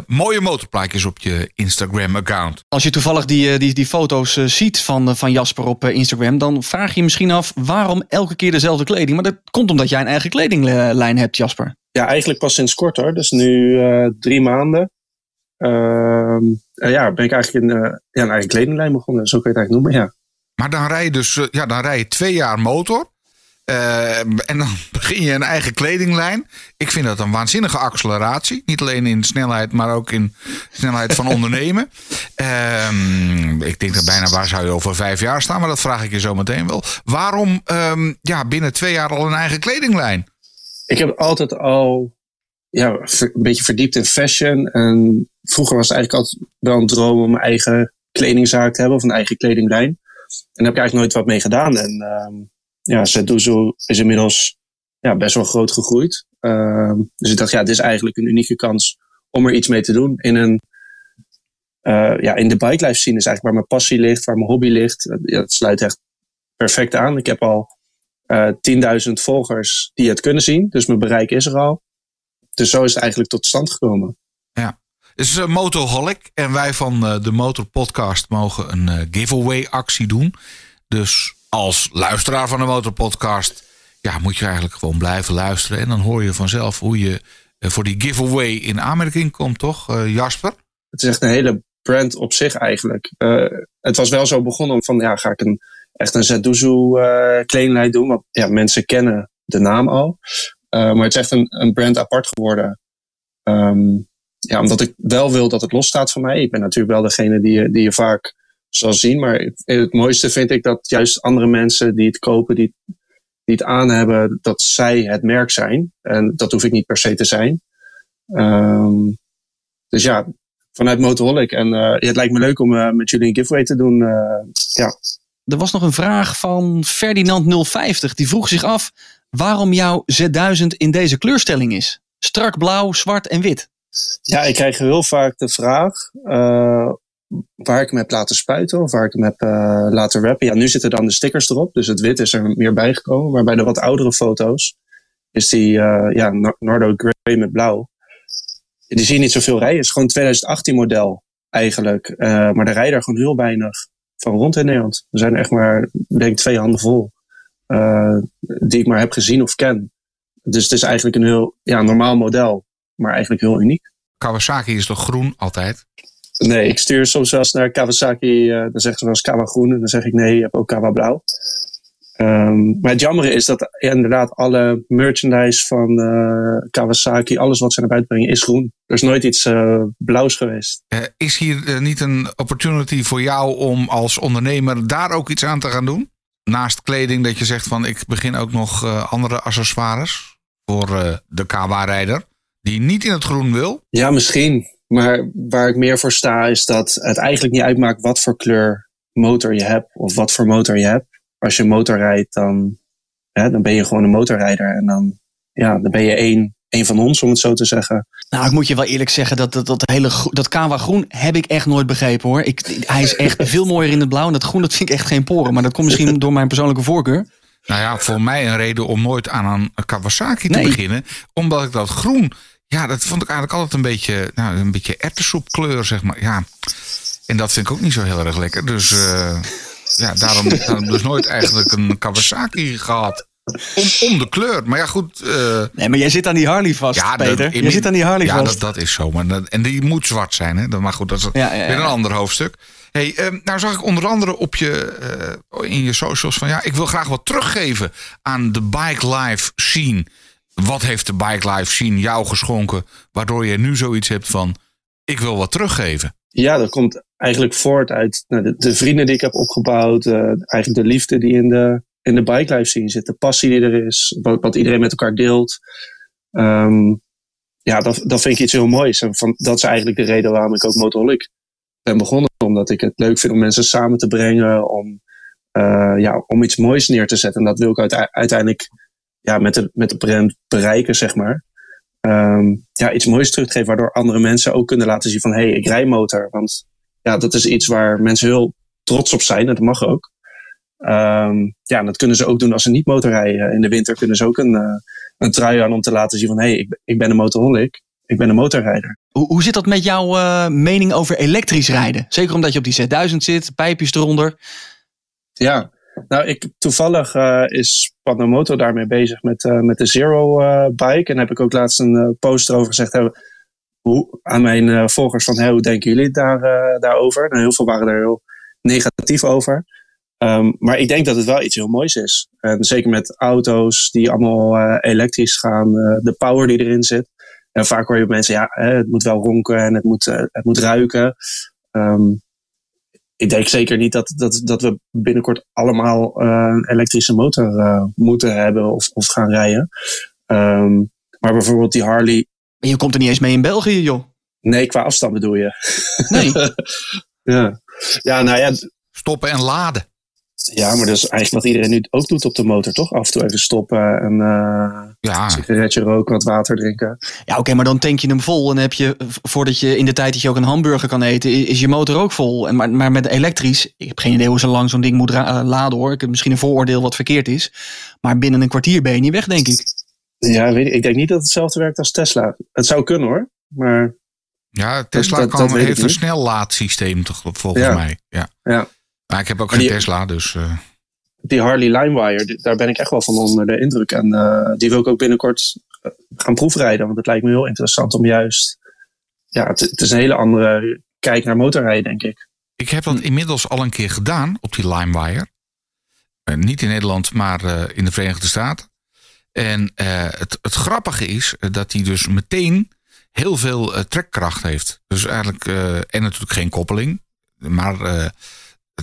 mooie motorplaatjes op je Instagram-account. Als je toevallig die, die, die foto's ziet van, van Jasper op Instagram, dan vraag je je misschien af waarom elke keer dezelfde kleding. Maar dat komt omdat jij een eigen kledinglijn hebt, Jasper. Ja, eigenlijk pas sinds kort hoor. Dus nu drie maanden. Uh, ja, ben ik eigenlijk in, uh, ja, een eigen kledinglijn begonnen. Zo kun je het eigenlijk noemen, ja. Maar dan rij je dus uh, ja, dan rij je twee jaar motor. Uh, en dan <laughs> begin je een eigen kledinglijn. Ik vind dat een waanzinnige acceleratie. Niet alleen in snelheid, maar ook in snelheid van <laughs> ondernemen. Ehm, ik denk dat bijna waar zou je over vijf jaar staan, maar dat vraag ik je zo meteen wel. Waarom um, ja, binnen twee jaar al een eigen kledinglijn? Ik heb altijd al ja, een beetje verdiept in fashion. En vroeger was het eigenlijk altijd wel een droom om mijn eigen kledingzaak te hebben of een eigen kledinglijn. En daar heb ik eigenlijk nooit wat mee gedaan. En uh, ja, Zetdoezo is inmiddels ja, best wel groot gegroeid. Uh, dus ik dacht, ja, dit is eigenlijk een unieke kans om er iets mee te doen. In, een, uh, ja, in de bike life scene is eigenlijk waar mijn passie ligt, waar mijn hobby ligt. Ja, het sluit echt perfect aan. Ik heb al eh 10.000 volgers die het kunnen zien. Dus mijn bereik is er al. Dus zo is het eigenlijk tot stand gekomen. Het is uh, Motorholic en wij van uh, de Motor Podcast mogen een uh, giveaway actie doen. Dus als luisteraar van de Motor Podcast ja, moet je eigenlijk gewoon blijven luisteren. En dan hoor je vanzelf hoe je voor die giveaway in aanmerking komt, toch Jasper? Het is echt een hele brand op zich eigenlijk. het was wel zo begonnen van ja, ga ik een, echt een Zeduzu kledinglijn doen. Want ja, mensen kennen de naam al. Maar het is echt een, een brand apart geworden. Um, ja, omdat ik wel wil dat het losstaat van mij. Ik ben natuurlijk wel degene die je, die je vaak zal zien. Maar het, mooiste vind ik dat juist andere mensen die het kopen, die, die het aan hebben, dat zij het merk zijn. En dat hoef ik niet per se te zijn. Um, dus ja, vanuit Motorholic. En uh, het lijkt me leuk om uh, met jullie een giveaway te doen. Ja. Er was nog een vraag van Ferdinand050. Die vroeg zich af waarom jouw Z1000 in deze kleurstelling is. Strak blauw, zwart en wit. Ja, ik krijg heel vaak de vraag uh, waar ik hem heb laten spuiten of waar ik hem heb uh, laten rappen. Ja, nu zitten dan de stickers erop, dus het wit is er meer bijgekomen. Maar bij de wat oudere foto's is die uh, ja, Nardo Grey met blauw. Die zie je niet zoveel rijden. Het is gewoon 2018 model eigenlijk. maar er rijden er gewoon heel weinig van rond in Nederland. Er zijn echt maar, denk twee handen vol. die ik maar heb gezien of ken. Dus het is eigenlijk een heel ja, normaal model maar eigenlijk heel uniek. Kawasaki is toch groen altijd? Nee, ik stuur soms wel eens naar Kawasaki. Uh, dan zeggen ze wel eens Kawa groen. En dan zeg ik nee, je hebt ook Kawa blauw. Um, maar het jammer is dat ja, inderdaad alle merchandise van uh, Kawasaki, alles wat ze naar buiten brengen, is groen. Er is nooit iets uh, blauws geweest. is hier niet een opportunity voor jou om als ondernemer daar ook iets aan te gaan doen? Naast kleding dat je zegt van ik begin ook nog andere accessoires voor de Kawa-rijder die niet in het groen wil? Ja, misschien. Maar waar ik meer voor sta is dat het eigenlijk niet uitmaakt wat voor kleur motor je hebt of wat voor motor je hebt. Als je motor rijdt, dan, hè, dan ben je gewoon een motorrijder en dan, ja, dan ben je één, één van ons, om het zo te zeggen. Nou, ik moet je wel eerlijk zeggen, dat, dat, dat, hele, dat Kawa groen heb ik echt nooit begrepen hoor. Ik, hij is echt <laughs> veel mooier in het blauw en dat groen dat vind ik echt geen poren. Maar dat komt misschien <laughs> door mijn persoonlijke voorkeur. Nou ja, voor mij een reden om nooit aan een Kawasaki te nee. beginnen. Omdat ik dat groen ja, dat vond ik eigenlijk altijd een beetje, nou, een beetje ertessoepkleur, zeg maar. Ja, en dat vind ik ook niet zo heel erg lekker. Dus uh, ja, daarom, daarom dus nooit eigenlijk een Kawasaki gehad. Om, om de kleur. Maar ja, goed. Uh, nee, maar jij zit aan die Harley vast, ja, Peter. Je zit aan die Harley ja, vast. Ja, dat, dat, is zo. Maar dat, en die moet zwart zijn. Hè? Maar goed, dat is ja, weer een ander hoofdstuk. Hey, uh, nou zag ik onder andere op je, uh, in je socials van ja, ik wil graag wat teruggeven aan de bike life scene. Wat heeft de Bike Life Scene jou geschonken, waardoor je nu zoiets hebt van: ik wil wat teruggeven? Ja, dat komt eigenlijk voort uit nou, de, de, vrienden die ik heb opgebouwd, uh, eigenlijk de liefde die in de, in de Bike Life Scene zit, de passie die er is, wat, wat iedereen met elkaar deelt. Um, ja, dat, dat vind ik iets heel moois. En van, dat is eigenlijk de reden waarom ik ook Motorholic ben begonnen. Omdat ik het leuk vind om mensen samen te brengen, om, uh, ja, om iets moois neer te zetten. En dat wil ik uiteindelijk ja, met, de, met de brand bereiken, zeg maar. Um, ja, iets moois teruggeven, waardoor andere mensen ook kunnen laten zien van hé, hey, ik rij motor. Want ja, dat is iets waar mensen heel trots op zijn en dat mag ook. Um, ja, en dat kunnen ze ook doen als ze niet motorrijden. In de winter kunnen ze ook een, uh, een trui aan om te laten zien van hé, hey, ik, ik ben een motorholic. Ik ben een motorrijder. Hoe, hoe zit dat met jouw uh, mening over elektrisch rijden? Zeker omdat je op die Z1000 zit, pijpjes eronder. Ja, nou, ik, toevallig uh, is Panamoto daarmee bezig met, uh, met de Zero uh, bike. En heb ik ook laatst een post erover gezegd hoe, aan mijn volgers van hey, hoe denken jullie daar, daarover? Nou, heel veel waren er heel negatief over. Um, maar ik denk dat het wel iets heel moois is. En zeker met auto's die allemaal elektrisch gaan, de power die erin zit. En vaak hoor je mensen, ja, het moet wel ronken en het moet, het moet ruiken. Um, ik denk zeker niet dat, dat, dat we binnenkort allemaal uh, een elektrische motor uh, moeten hebben of, of gaan rijden. Um, maar bijvoorbeeld die Harley. En je komt er niet eens mee in België, joh. Nee, qua afstand bedoel je. Nee. <laughs> ja. ja, nou ja. Stoppen en laden. Ja, maar dat is eigenlijk wat iedereen nu ook doet op de motor, toch? Af en toe even stoppen en uh, ja. een sigaretje roken, wat water drinken. Ja, oké, maar dan tank je hem vol en heb je, voordat je in de tijd dat je ook een hamburger kan eten, is je motor ook vol. En maar, maar met elektrisch, ik heb geen idee hoe zo lang zo'n ding moet laden hoor. Ik heb misschien een vooroordeel wat verkeerd is. Maar binnen een kwartier ben je niet weg, denk ik. Ja, weet ik, ik denk niet dat het hetzelfde werkt als Tesla. Het zou kunnen hoor, maar... Ja, Tesla dat, kan, dat heeft een snellaadsysteem toch, volgens ja. mij. Ja. ja. Maar ik heb ook geen die, Tesla, dus... Uh... Die Harley Limewire, daar ben ik echt wel van onder de indruk. En uh, die wil ik ook binnenkort eh, gaan proefrijden. Want het lijkt me heel interessant om juist... Ja, het, het is een hele andere kijk naar motorrijden, denk ik. Ik heb dat inmiddels al een keer gedaan op die Limewire. Uh, niet in Nederland, maar uh, in de Verenigde Staten. En het, het grappige is dat hij dus meteen heel veel trekkracht heeft. Dus eigenlijk, en natuurlijk geen koppeling. Maar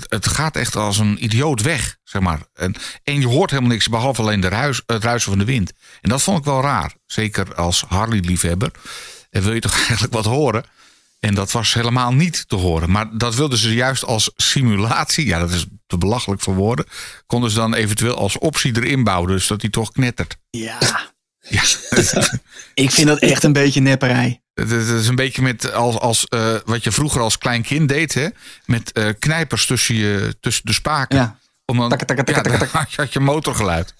het, gaat echt als een idioot weg, zeg maar. En, je hoort helemaal niks behalve alleen de ruis, het ruisen van de wind. En dat vond ik wel raar. Zeker als Harley-liefhebber. En wil je toch <laughs> eigenlijk wat horen? En dat was helemaal niet te horen. Maar dat wilden ze juist als simulatie. Ja, dat is te belachelijk voor woorden. Konden ze dan eventueel als optie erin bouwen. Dus dat hij toch knettert. Ja. Ja. <laughs> ik vind dat echt een beetje nepperij. Het is een beetje met als, als uh, wat je vroeger als klein kind deed, hè? Met uh, knijpers tussen, je, tussen de spaken. Ja. Om dan, takka, takka, takka, ja, dan <laughs> had je motorgeluid.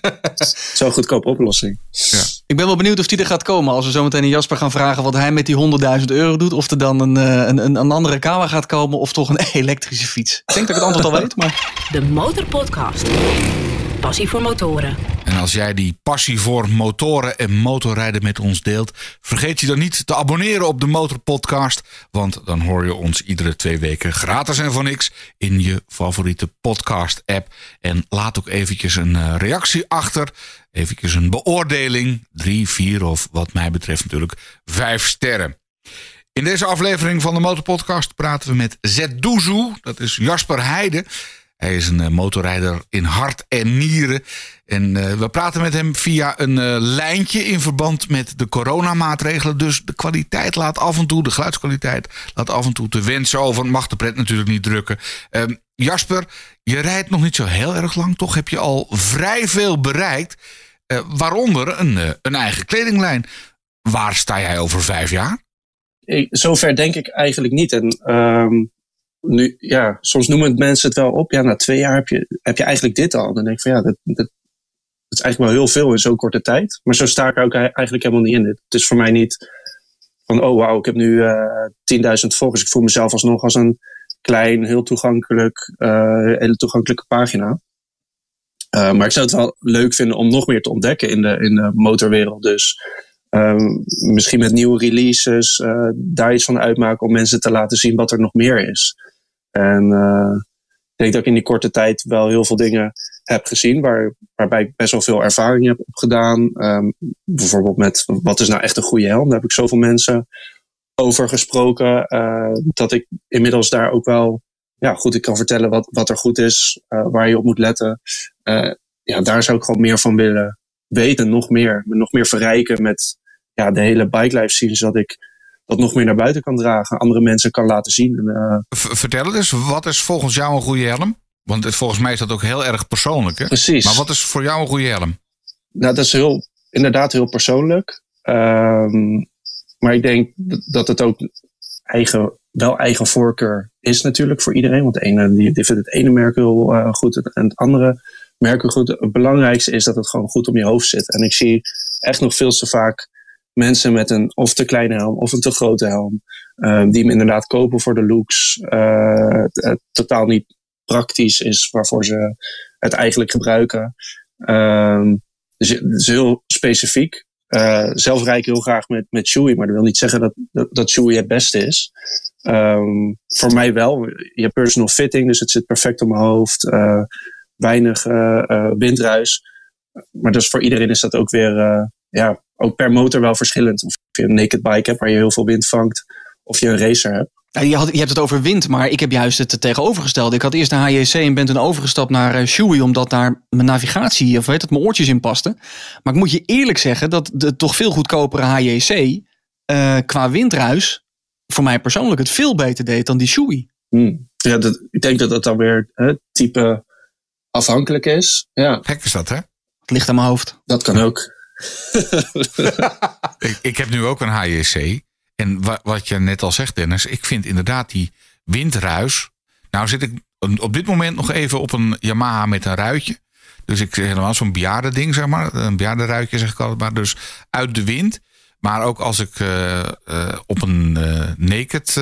<laughs> Zo'n goedkope oplossing. Ja. Ik ben wel benieuwd of die er gaat komen. Als we zo meteen aan Jasper gaan vragen wat hij met die 100.000 euro doet. Of er dan een, een, een, een andere kamer gaat komen. Of toch een elektrische fiets. Ik denk dat ik het antwoord al weet. Maar... De Motorpodcast. Passie voor motoren. En als jij die passie voor motoren en motorrijden met ons deelt, vergeet je dan niet te abonneren op de Motorpodcast. Want dan hoor je ons iedere twee weken gratis en voor niks in je favoriete podcast-app. En laat ook eventjes een reactie achter. Eventjes een beoordeling. Drie, vier of wat mij betreft natuurlijk vijf sterren. In deze aflevering van de Motorpodcast praten we met Zedouzu. Dat is Jasper Heijden. Hij is een motorrijder in hart en nieren. En uh, we praten met hem via een uh, lijntje in verband met de coronamaatregelen. Dus de kwaliteit laat af en toe, de geluidskwaliteit laat af en toe te wensen over. Mag de pret natuurlijk niet drukken. Uh, Jasper, je rijdt nog niet zo heel erg lang. Toch heb je al vrij veel bereikt. Eh, waaronder een, een eigen kledinglijn. Waar sta jij over vijf jaar? Zover denk ik eigenlijk niet. En um, nu, ja, soms noemen mensen het wel op. Ja, na twee jaar heb je, heb je eigenlijk dit al. Dan denk ik van ja, dat, dat, is eigenlijk wel heel veel in zo'n korte tijd. Maar zo sta ik ook eigenlijk helemaal niet in. Het is voor mij niet van, oh wauw, ik heb nu uh, 10.000 volgers. Ik voel mezelf alsnog als een klein, heel toegankelijk, uh, hele toegankelijke pagina. Uh, maar ik zou het wel leuk vinden om nog meer te ontdekken in de, in de motorwereld. Dus um, misschien met nieuwe releases daar iets van uitmaken om mensen te laten zien wat er nog meer is. En uh, ik denk dat ik in die korte tijd wel heel veel dingen heb gezien waar, waarbij ik best wel veel ervaring heb opgedaan. Um, bijvoorbeeld met wat is nou echt een goede helm. Daar heb ik zoveel mensen over gesproken uh, dat ik inmiddels daar ook wel ja, goed ik kan vertellen wat, wat er goed is, uh, waar je op moet letten. Ja, daar zou ik gewoon meer van willen weten, nog meer. Nog meer verrijken met ja, de hele bike life scene, zodat ik dat nog meer naar buiten kan dragen, andere mensen kan laten zien. En, uh, Vertel eens, wat is volgens jou een goede helm? Want het, volgens mij is dat ook heel erg persoonlijk. Hè? Precies. Maar wat is voor jou een goede helm? Nou, dat is heel, inderdaad heel persoonlijk. Um, maar ik denk dat het ook eigen, wel eigen voorkeur is natuurlijk voor iedereen. Want de ene die, die vindt het ene merk heel uh, goed en het andere merk heel goed. Het belangrijkste is dat het gewoon goed om je hoofd zit. En ik zie echt nog veel te vaak mensen met een of te kleine helm of een te grote helm. Uh, die hem inderdaad kopen voor de looks. Uh, totaal niet praktisch is waarvoor ze het eigenlijk gebruiken. Uh, dus het is heel specifiek. Uh, zelf rijd ik heel graag met, met Chewy, maar dat wil niet zeggen dat, dat, dat het beste is. Um, voor mij wel. Je hebt personal fitting, dus het zit perfect op mijn hoofd. Weinig windruis. Maar dus voor iedereen is dat ook weer, ja, ook per motor wel verschillend. Of je een naked bike hebt waar je heel veel wind vangt, of je een racer hebt. Je, had, je hebt het over wind, maar ik heb juist het tegenovergestelde. Ik had eerst de HJC en ben toen overgestapt naar uh, Shoei, omdat daar mijn navigatie, of weet het, mijn oortjes in pasten. Maar ik moet je eerlijk zeggen dat de toch veel goedkopere HJC uh, qua windruis voor mij persoonlijk het veel beter deed dan die Shoei. Hmm. Ja, dat, ik denk dat dat dan weer het type afhankelijk is. Ja, Gek is dat, hè? Het ligt aan mijn hoofd. dat kan ook. <laughs> Ik, ik heb nu ook een HJC. En wa- wat je net al zegt, Dennis, ik vind inderdaad die windruis. Nou zit ik op dit moment nog even op een Yamaha met een ruitje. Dus ik zeg helemaal zo'n bejaarde ding, zeg maar. Een bejaarde ruitje zeg ik altijd maar. Dus uit de wind. Maar ook als ik eh, eh, op een eh, naked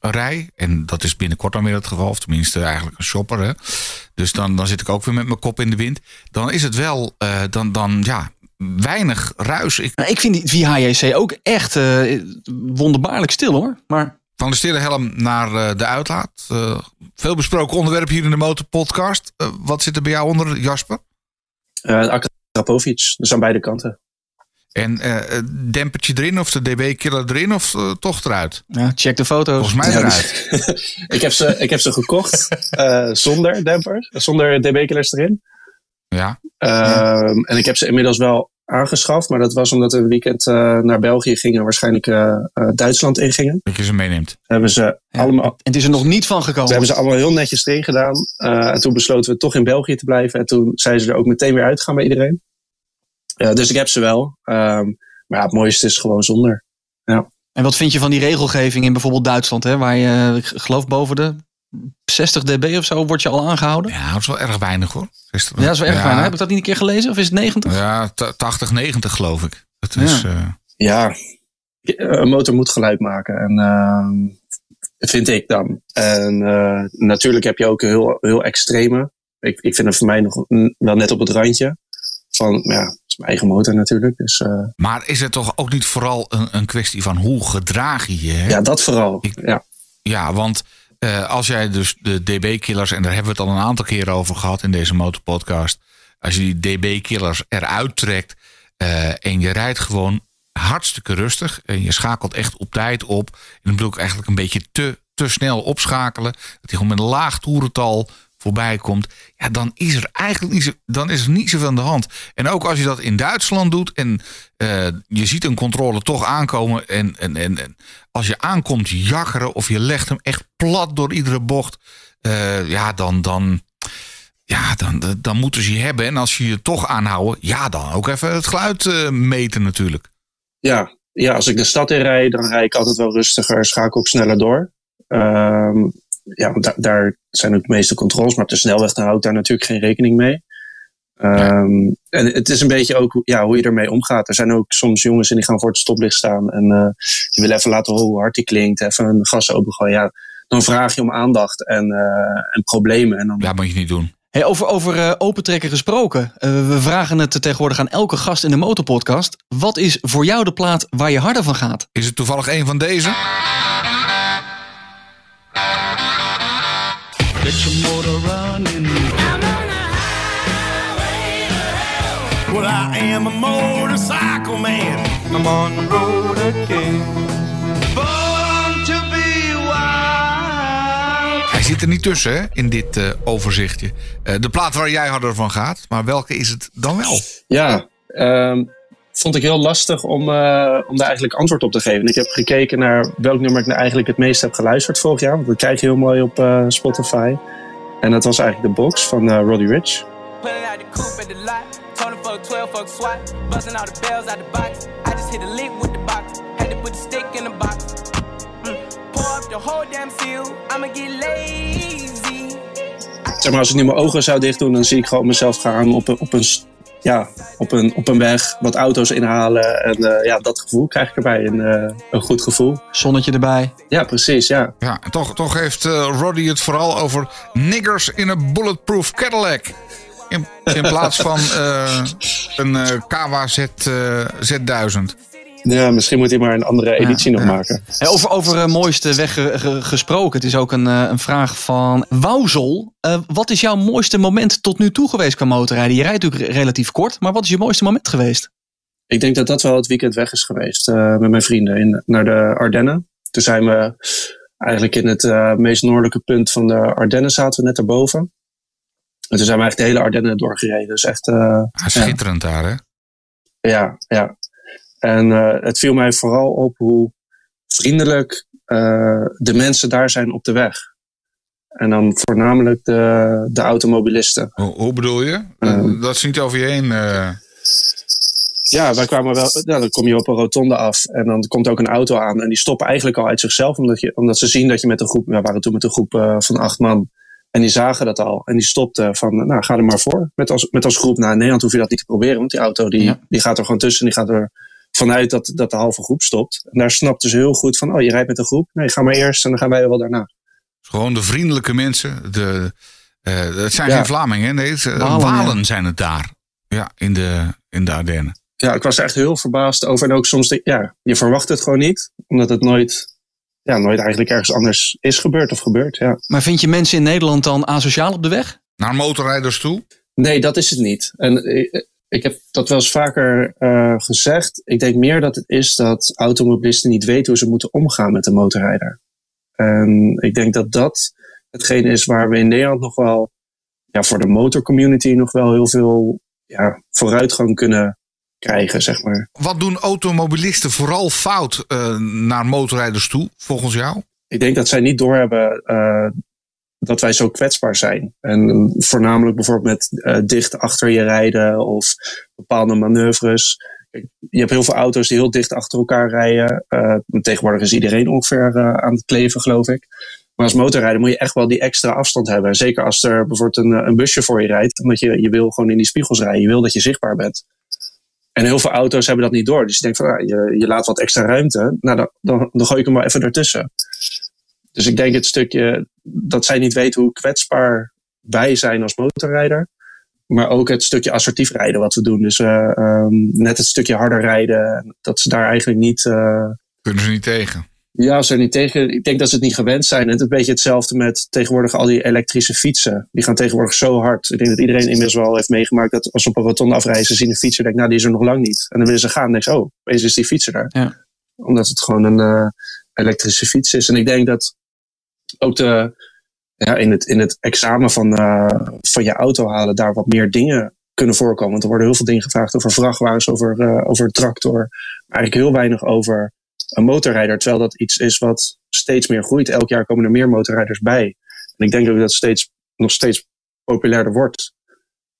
rij. En dat is binnenkort dan weer het geval. Of tenminste eigenlijk een shopper. Hè. Dus dan, dan zit ik ook weer met mijn kop in de wind. Dan is het wel, dan, dan ja, weinig ruis. Ik, Nou, ik vind die VHJC ook echt eh, wonderbaarlijk stil hoor. Maar Van de stille helm naar eh, de uitlaat. Eh, veel besproken onderwerp hier in de Motorpodcast. Wat zit er bij jou onder, Jasper? Uh, Akrapovic, dus aan beide kanten. En eh, het dempertje erin of de dB-killer erin of toch eruit? ja, check de foto's. Volgens mij Ja, eruit. <laughs> ik, heb ze, ik heb ze gekocht eh, zonder dempers, zonder dB-killers erin. Ja, Ehm, En ik heb ze inmiddels wel aangeschaft, maar dat was omdat we een weekend eh, naar België gingen en waarschijnlijk eh, eh, Duitsland ingingen. dat je ze meeneemt. Hebben ze Ja, allemaal, En het is er nog niet van ze gekomen. hebben ze allemaal heel netjes erin gedaan. Eh, en toen besloten we toch in België te blijven. En toen zijn ze er ook meteen weer uitgegaan bij iedereen. Eh, dus ik heb ze wel. Ehm, maar ja, het mooiste is gewoon zonder. En wat vind je van die regelgeving in bijvoorbeeld Duitsland, hè, waar je, ik geloof boven de 60 dB of zo, wordt je al aangehouden? Ja, dat is wel erg weinig hoor. Is Ja, dat is wel erg fijn. Heb ik dat niet een keer gelezen? Of is het 90? Ja, t- 80, 90 geloof ik. Dat is, eh, Ja, een motor moet geluid maken. En ehm, vind ik dan. En eh, natuurlijk heb je ook heel, heel extreme. Ik, ik vind het voor mij nog wel net op het randje. Van, ja, het is mijn eigen motor natuurlijk. Dus eh, maar is het toch ook niet vooral een, een kwestie van hoe gedraag je je? hè? ja, dat vooral. Ik- Ja. Ja, want eh, als jij dus de DB-killers, en daar hebben we het al een aantal keren over gehad in deze motorpodcast. Als je die DB-killers eruit trekt eh, en je rijdt gewoon hartstikke rustig en je schakelt echt op tijd op. En dan bedoel ik eigenlijk een beetje te, te snel opschakelen. Dat hij gewoon met een laag toerental voorbij komt. Ja, dan is er eigenlijk niet, zo, dan is er niet zoveel aan de hand. En ook als je dat in Duitsland doet en eh, je ziet een controle toch aankomen. En, en, en, als je aankomt jakkeren of je legt hem echt plat door iedere bocht. eh, ja, dan, dan, ja dan, dan moeten ze je hebben. En als je je toch aanhouden, ja, dan ook even het geluid eh, meten natuurlijk. Ja, ja, als ik de stad in rijd, dan rijd ik altijd wel rustiger. Schakel ook sneller door. Ehm, ja, want da- daar zijn ook de meeste controles. Maar op de snelweg houdt daar natuurlijk geen rekening mee. Ehm, En het is een beetje ook hoe- ja, hoe je ermee omgaat. Er zijn ook soms jongens en die gaan voor het stoplicht staan. En eh, die willen even laten horen hoe hard die klinkt. Even een gas opengooien. Ja, dan vraag je om aandacht en, eh, en problemen. En dan, Ja, moet je niet doen. Hey, over over eh, opentrekken gesproken. We vragen het tegenwoordig aan elke gast in de Motorpodcast. Wat is voor jou de plaat waar je harder van gaat? Is het toevallig een van deze? Your motor running. Well, I am a motorcycle man. I'm on the road again. Born to be wild. Hij zit er niet tussen hè, in dit eh, overzichtje. Eh, de plaat waar jij harder van gaat. Maar welke is het dan wel? Ja, ehm, vond ik heel lastig om, eh, om daar eigenlijk antwoord op te geven. Ik heb gekeken naar welk nummer ik nou eigenlijk het meest heb geluisterd vorig jaar. Want dat krijg je heel mooi op eh, Spotify. En dat was eigenlijk de box van eh, Roddy Rich. Pulling out the coupe at the lot. Tony fuck 12 fuck SWAT. Busting all the bells out the box. I just hit a lick with the box. Had to put the stick in the box. Mm. Zeg maar, als ik nu mijn ogen zou dicht doen, dan zie ik gewoon mezelf gaan op een, op een, ja, op een, op een weg. Wat auto's inhalen. En eh, ja, dat gevoel krijg ik erbij. Een, eh, een goed gevoel. Zonnetje erbij. Ja, precies. Ja. Ja, toch, toch heeft eh, Roddy het vooral over niggers in een bulletproof Cadillac. In, in plaats van eh, een eh Kawa Z, eh, Z1000. Ja, misschien moet hij maar een andere editie nog ja. maken. Hey, over over eh, mooiste weg ge- ge- gesproken. Het is ook een, eh, een vraag van Wouzel. Eh, wat is jouw mooiste moment tot nu toe geweest qua motorrijden? Je rijdt natuurlijk re- relatief kort, maar wat is je mooiste moment geweest? Ik denk dat dat wel het weekend weg is geweest eh, met mijn vrienden in, naar de Ardennen. Toen zijn we eigenlijk in het eh, meest noordelijke punt van de Ardennen zaten we net erboven. En toen zijn we eigenlijk de hele Ardennen doorgereden. Dus echt, eh, Ah, schitterend daar, hè? ja, ja. En eh, het viel mij vooral op hoe vriendelijk eh, de mensen daar zijn op de weg. En dan voornamelijk de, de automobilisten. Hoe, hoe bedoel je? Ehm. dat is niet over je heen. eh. Ja, wij kwamen wel. Nou, dan kom je op een rotonde af en dan komt ook een auto aan. En die stoppen eigenlijk al uit zichzelf, omdat, je, omdat ze zien dat je met een groep. We waren toen met een groep eh, van acht man. En die zagen dat al. En die stopten van, nou, ga er maar voor. Met als, met als groep. Nou, in Nederland hoef je dat niet te proberen, want die auto die, Ja. die gaat er gewoon tussen. Die gaat er vanuit dat, dat de halve groep stopt. En daar snapten ze heel goed van, oh, je rijdt met een groep. Nee, ga maar eerst en dan gaan wij wel daarna. Gewoon de vriendelijke mensen. De, eh, het zijn Ja. geen Vlamingen, nee, het, eh, Walen, Walen, ja. zijn het daar. Ja, in de, in de Ardennen. ja, ik was echt heel verbaasd over. En ook soms, de- ja, je verwacht het gewoon niet. Omdat het nooit, ja, nooit eigenlijk ergens anders is gebeurd of gebeurt. Ja. Maar vind je mensen in Nederland dan asociaal op de weg? Naar motorrijders toe. Nee, dat is het niet. En ik, heb dat wel eens vaker eh, gezegd. Ik denk meer dat het is dat automobilisten niet weten hoe ze moeten omgaan met de motorrijder. En ik denk dat dat hetgene is waar we in Nederland nog wel, ja, voor de motorcommunity nog wel heel veel ja, vooruitgang kunnen krijgen, zeg maar. Wat doen automobilisten vooral fout eh, naar motorrijders toe, volgens jou? ik denk dat zij niet doorhebben eh dat wij zo kwetsbaar zijn. En voornamelijk bijvoorbeeld met eh, dicht achter je rijden of bepaalde manoeuvres. Je hebt heel veel auto's die heel dicht achter elkaar rijden. Eh, tegenwoordig is iedereen ongeveer eh, aan het kleven, geloof ik. Maar als motorrijder moet je echt wel die extra afstand hebben. Zeker als er bijvoorbeeld een, een busje voor je rijdt. Omdat je, je wil gewoon in die spiegels rijden. Je wil dat je zichtbaar bent. En heel veel auto's hebben dat niet door. Dus je denkt van, ah, je, je laat wat extra ruimte. Nou, dan, dan, dan gooi ik hem wel even ertussen. Dus ik denk het stukje dat zij niet weten hoe kwetsbaar wij zijn als motorrijder. Maar ook het stukje assertief rijden wat we doen. Dus eh, ehm, net het stukje harder rijden. Dat ze daar eigenlijk niet... eh, Kunnen ze niet tegen. ja, ze er niet tegen. Ik denk dat ze het niet gewend zijn. En het is een beetje hetzelfde met tegenwoordig al die elektrische fietsen. Die gaan tegenwoordig zo hard. Ik denk dat iedereen inmiddels wel heeft meegemaakt dat als ze op een rotonde afrijden, ze zien een fietser, denken, nou, die is er nog lang niet. En dan willen ze gaan en denken ze, oh, opeens is die fietser daar. Ja. Omdat het gewoon een eh, elektrische fiets is. En ik denk dat ook ja, in, het, in het examen van, eh, van je auto halen daar wat meer dingen kunnen voorkomen. Want er worden heel veel dingen gevraagd over vrachtwagens, over, eh, over tractor. Maar eigenlijk heel weinig over een motorrijder. Terwijl dat iets is wat steeds meer groeit. Elk jaar komen er meer motorrijders bij. En ik denk ook dat het steeds, nog steeds populairder wordt.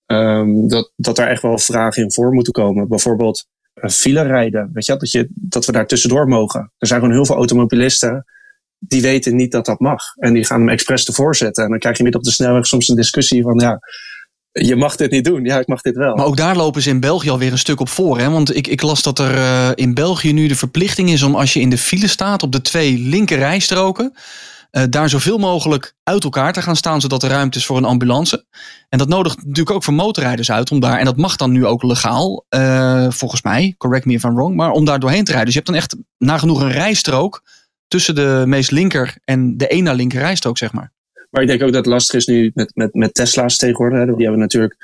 Ehm, dat, dat daar echt wel vragen in voor moeten komen. Bijvoorbeeld een file rijden. Weet je, dat, je, dat we daar tussendoor mogen. Er zijn gewoon heel veel automobilisten die weten niet dat dat mag. En die gaan hem expres ervoor zetten. En dan krijg je midden op de snelweg soms een discussie van ja, je mag dit niet doen. Ja, ik mag dit wel. Maar ook daar lopen ze in België alweer een stuk op voor. Hè? Want ik, ik las dat er eh, in België nu de verplichting is om als je in de file staat op de twee linker rijstroken. eh, daar zoveel mogelijk uit elkaar te gaan staan, zodat er ruimte is voor een ambulance. En dat nodigt natuurlijk ook voor motorrijders uit om daar, en dat mag dan nu ook legaal, eh, volgens mij, correct me if I'm wrong, maar om daar doorheen te rijden. Dus je hebt dan echt nagenoeg een rijstrook tussen de meest linker en de na linker rijstrook, zeg maar. Maar ik denk ook dat het lastig is nu met, met, met Tesla's tegenwoordig. Die hebben natuurlijk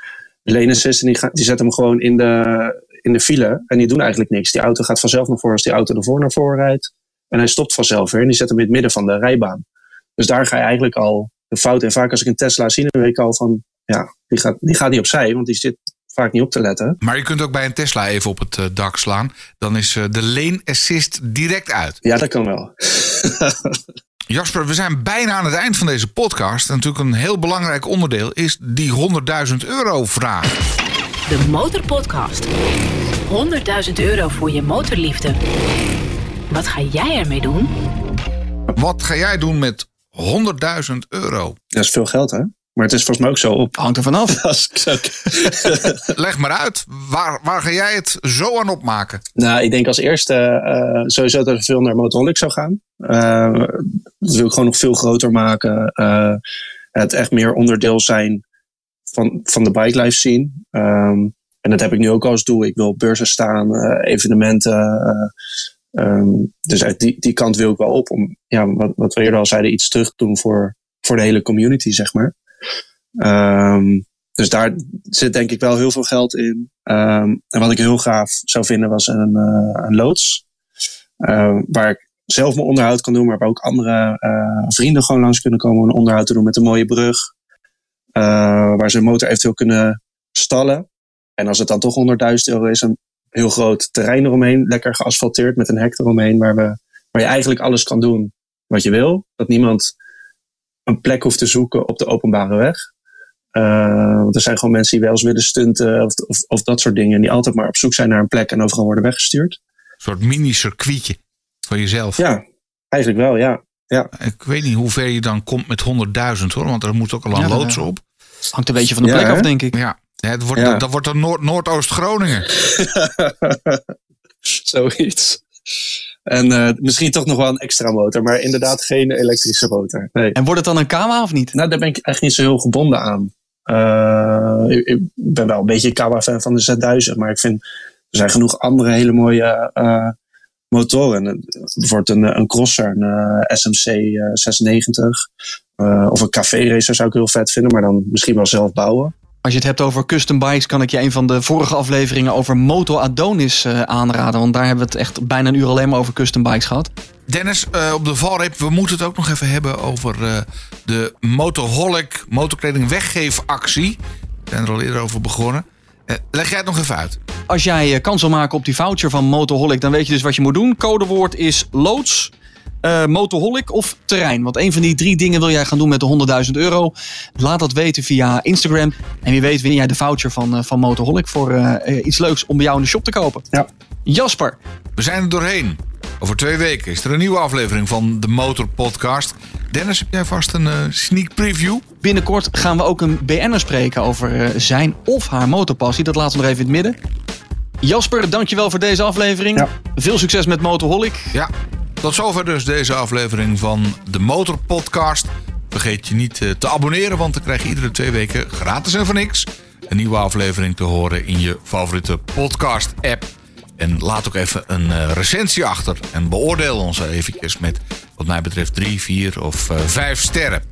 lane assist en die, die zetten hem gewoon in de, in de file. En die doen eigenlijk niks. Die auto gaat vanzelf naar voren als die auto ervoor naar voren rijdt. En hij stopt vanzelf weer en die zet hem in het midden van de rijbaan. Dus daar ga je eigenlijk al de fout. En vaak als ik een Tesla zie, dan weet ik al van... Ja, die gaat, die gaat niet opzij, want die zit vaak niet op te letten. Maar je kunt ook bij een Tesla even op het eh, dak slaan. Dan is eh, de lane assist direct uit. Ja, dat kan wel. <laughs> Jasper, we zijn bijna aan het eind van deze podcast. En natuurlijk een heel belangrijk onderdeel is die 100.000 euro vraag. De Motorpodcast. 100.000 euro voor je motorliefde. Wat ga jij ermee doen? Wat ga jij doen met 100.000 euro? Dat is veel geld, hè? Maar het is volgens mij ook zo op. Hangt er vanaf. <laughs> <laughs> Leg maar uit. Waar, waar ga jij het zo aan opmaken? Nou, ik denk als eerste eh, sowieso dat er veel naar Motorholic zou gaan. Eh, dat wil ik gewoon nog veel groter maken. Eh, het echt meer onderdeel zijn van, van de bike life scene. Ehm, en dat heb ik nu ook als doel. Ik wil op beurzen staan, eh, evenementen. eh, ehm, dus uit die, die kant wil ik wel op. Om, ja, wat, wat we eerder al zeiden, iets terug te doen voor, voor de hele community, zeg maar. Ehm, dus daar zit denk ik wel heel veel geld in. Ehm, en wat ik heel gaaf zou vinden was een, eh, een loods. Eh, waar ik zelf mijn onderhoud kan doen, maar waar ook andere eh, vrienden gewoon langs kunnen komen om een onderhoud te doen met een mooie brug. Waar ze een motor eventueel kunnen stallen. En als het dan toch 100.000 euro is, een heel groot terrein eromheen, lekker geasfalteerd met een hek eromheen, we, waar je eigenlijk alles kan doen wat je wil. Dat niemand een plek hoeft te zoeken op de openbare weg. Uh, want er zijn gewoon mensen die wel eens willen stunten of, of, of, dat soort dingen. En die altijd maar op zoek zijn naar een plek en overal worden weggestuurd. Een soort mini-circuitje voor jezelf. Ja, eigenlijk wel, ja. ja. Ik weet niet hoe ver je dan komt met 100.000 hoor, want er moet ook al een ja, loods op. Hangt een beetje van de plek af, denk ik. Ja, het wordt, ja. dat wordt dan Noord Noordoost-Groningen. <laughs> Zoiets. En uh, misschien toch nog wel een extra motor, maar inderdaad geen elektrische motor. Nee. En wordt het dan een Kawa of niet? Nou, daar ben ik echt niet zo heel gebonden aan. Uh, ik, ben wel een beetje een Kawa-fan van de Z1000, maar ik vind er zijn genoeg andere hele mooie uh, motoren. Bijvoorbeeld een, een crosser, een SMC 690 of een café racer zou ik heel vet vinden, maar dan misschien wel zelf bouwen. Als je het hebt over custom bikes, kan ik je een van de vorige afleveringen over Moto Adonis uh, aanraden. Want daar hebben we het echt bijna een uur alleen maar over custom bikes gehad. Dennis, uh, op de valreep, we moeten het ook nog even hebben over uh, de Motoholic motorkleding weggeefactie. We zijn er al eerder over begonnen. leg jij het nog even uit? Als jij kans wil maken op die voucher van Motoholic, dan weet je dus wat je moet doen. Codewoord is loods. Uh, motorholic of terrein? Want een van die drie dingen wil jij gaan doen met de 100.000 euro. Laat dat weten via Instagram. En wie weet win jij de voucher van, uh, van Motorholic voor uh, iets leuks om bij jou in de shop te kopen. Ja. Jasper. We zijn er doorheen. Over twee weken is er een nieuwe aflevering van de Motor Podcast. Dennis, heb jij vast een sneak preview? Binnenkort gaan we ook een BN'er spreken over zijn of haar motorpassie. Dat laten we nog even in het midden. Jasper, dankjewel voor deze aflevering. Ja. Veel succes met Motorholic. Ja, tot zover dus deze aflevering van de Motor Podcast. Vergeet je niet te abonneren, want dan krijg je iedere twee weken gratis en voor niks een nieuwe aflevering te horen in je favoriete podcast-app. En laat ook even een recensie achter en beoordeel ons eventjes met, wat mij betreft, drie, vier of uh, vijf sterren.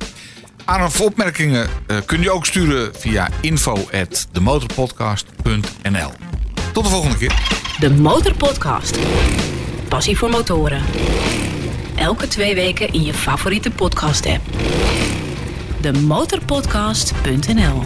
Aan of opmerkingen kun je ook sturen via info@demotorpodcast.nl. Tot de volgende keer. De Motorpodcast. Passie voor motoren. Elke twee weken in je favoriete podcast-app. De motorpodcast.nl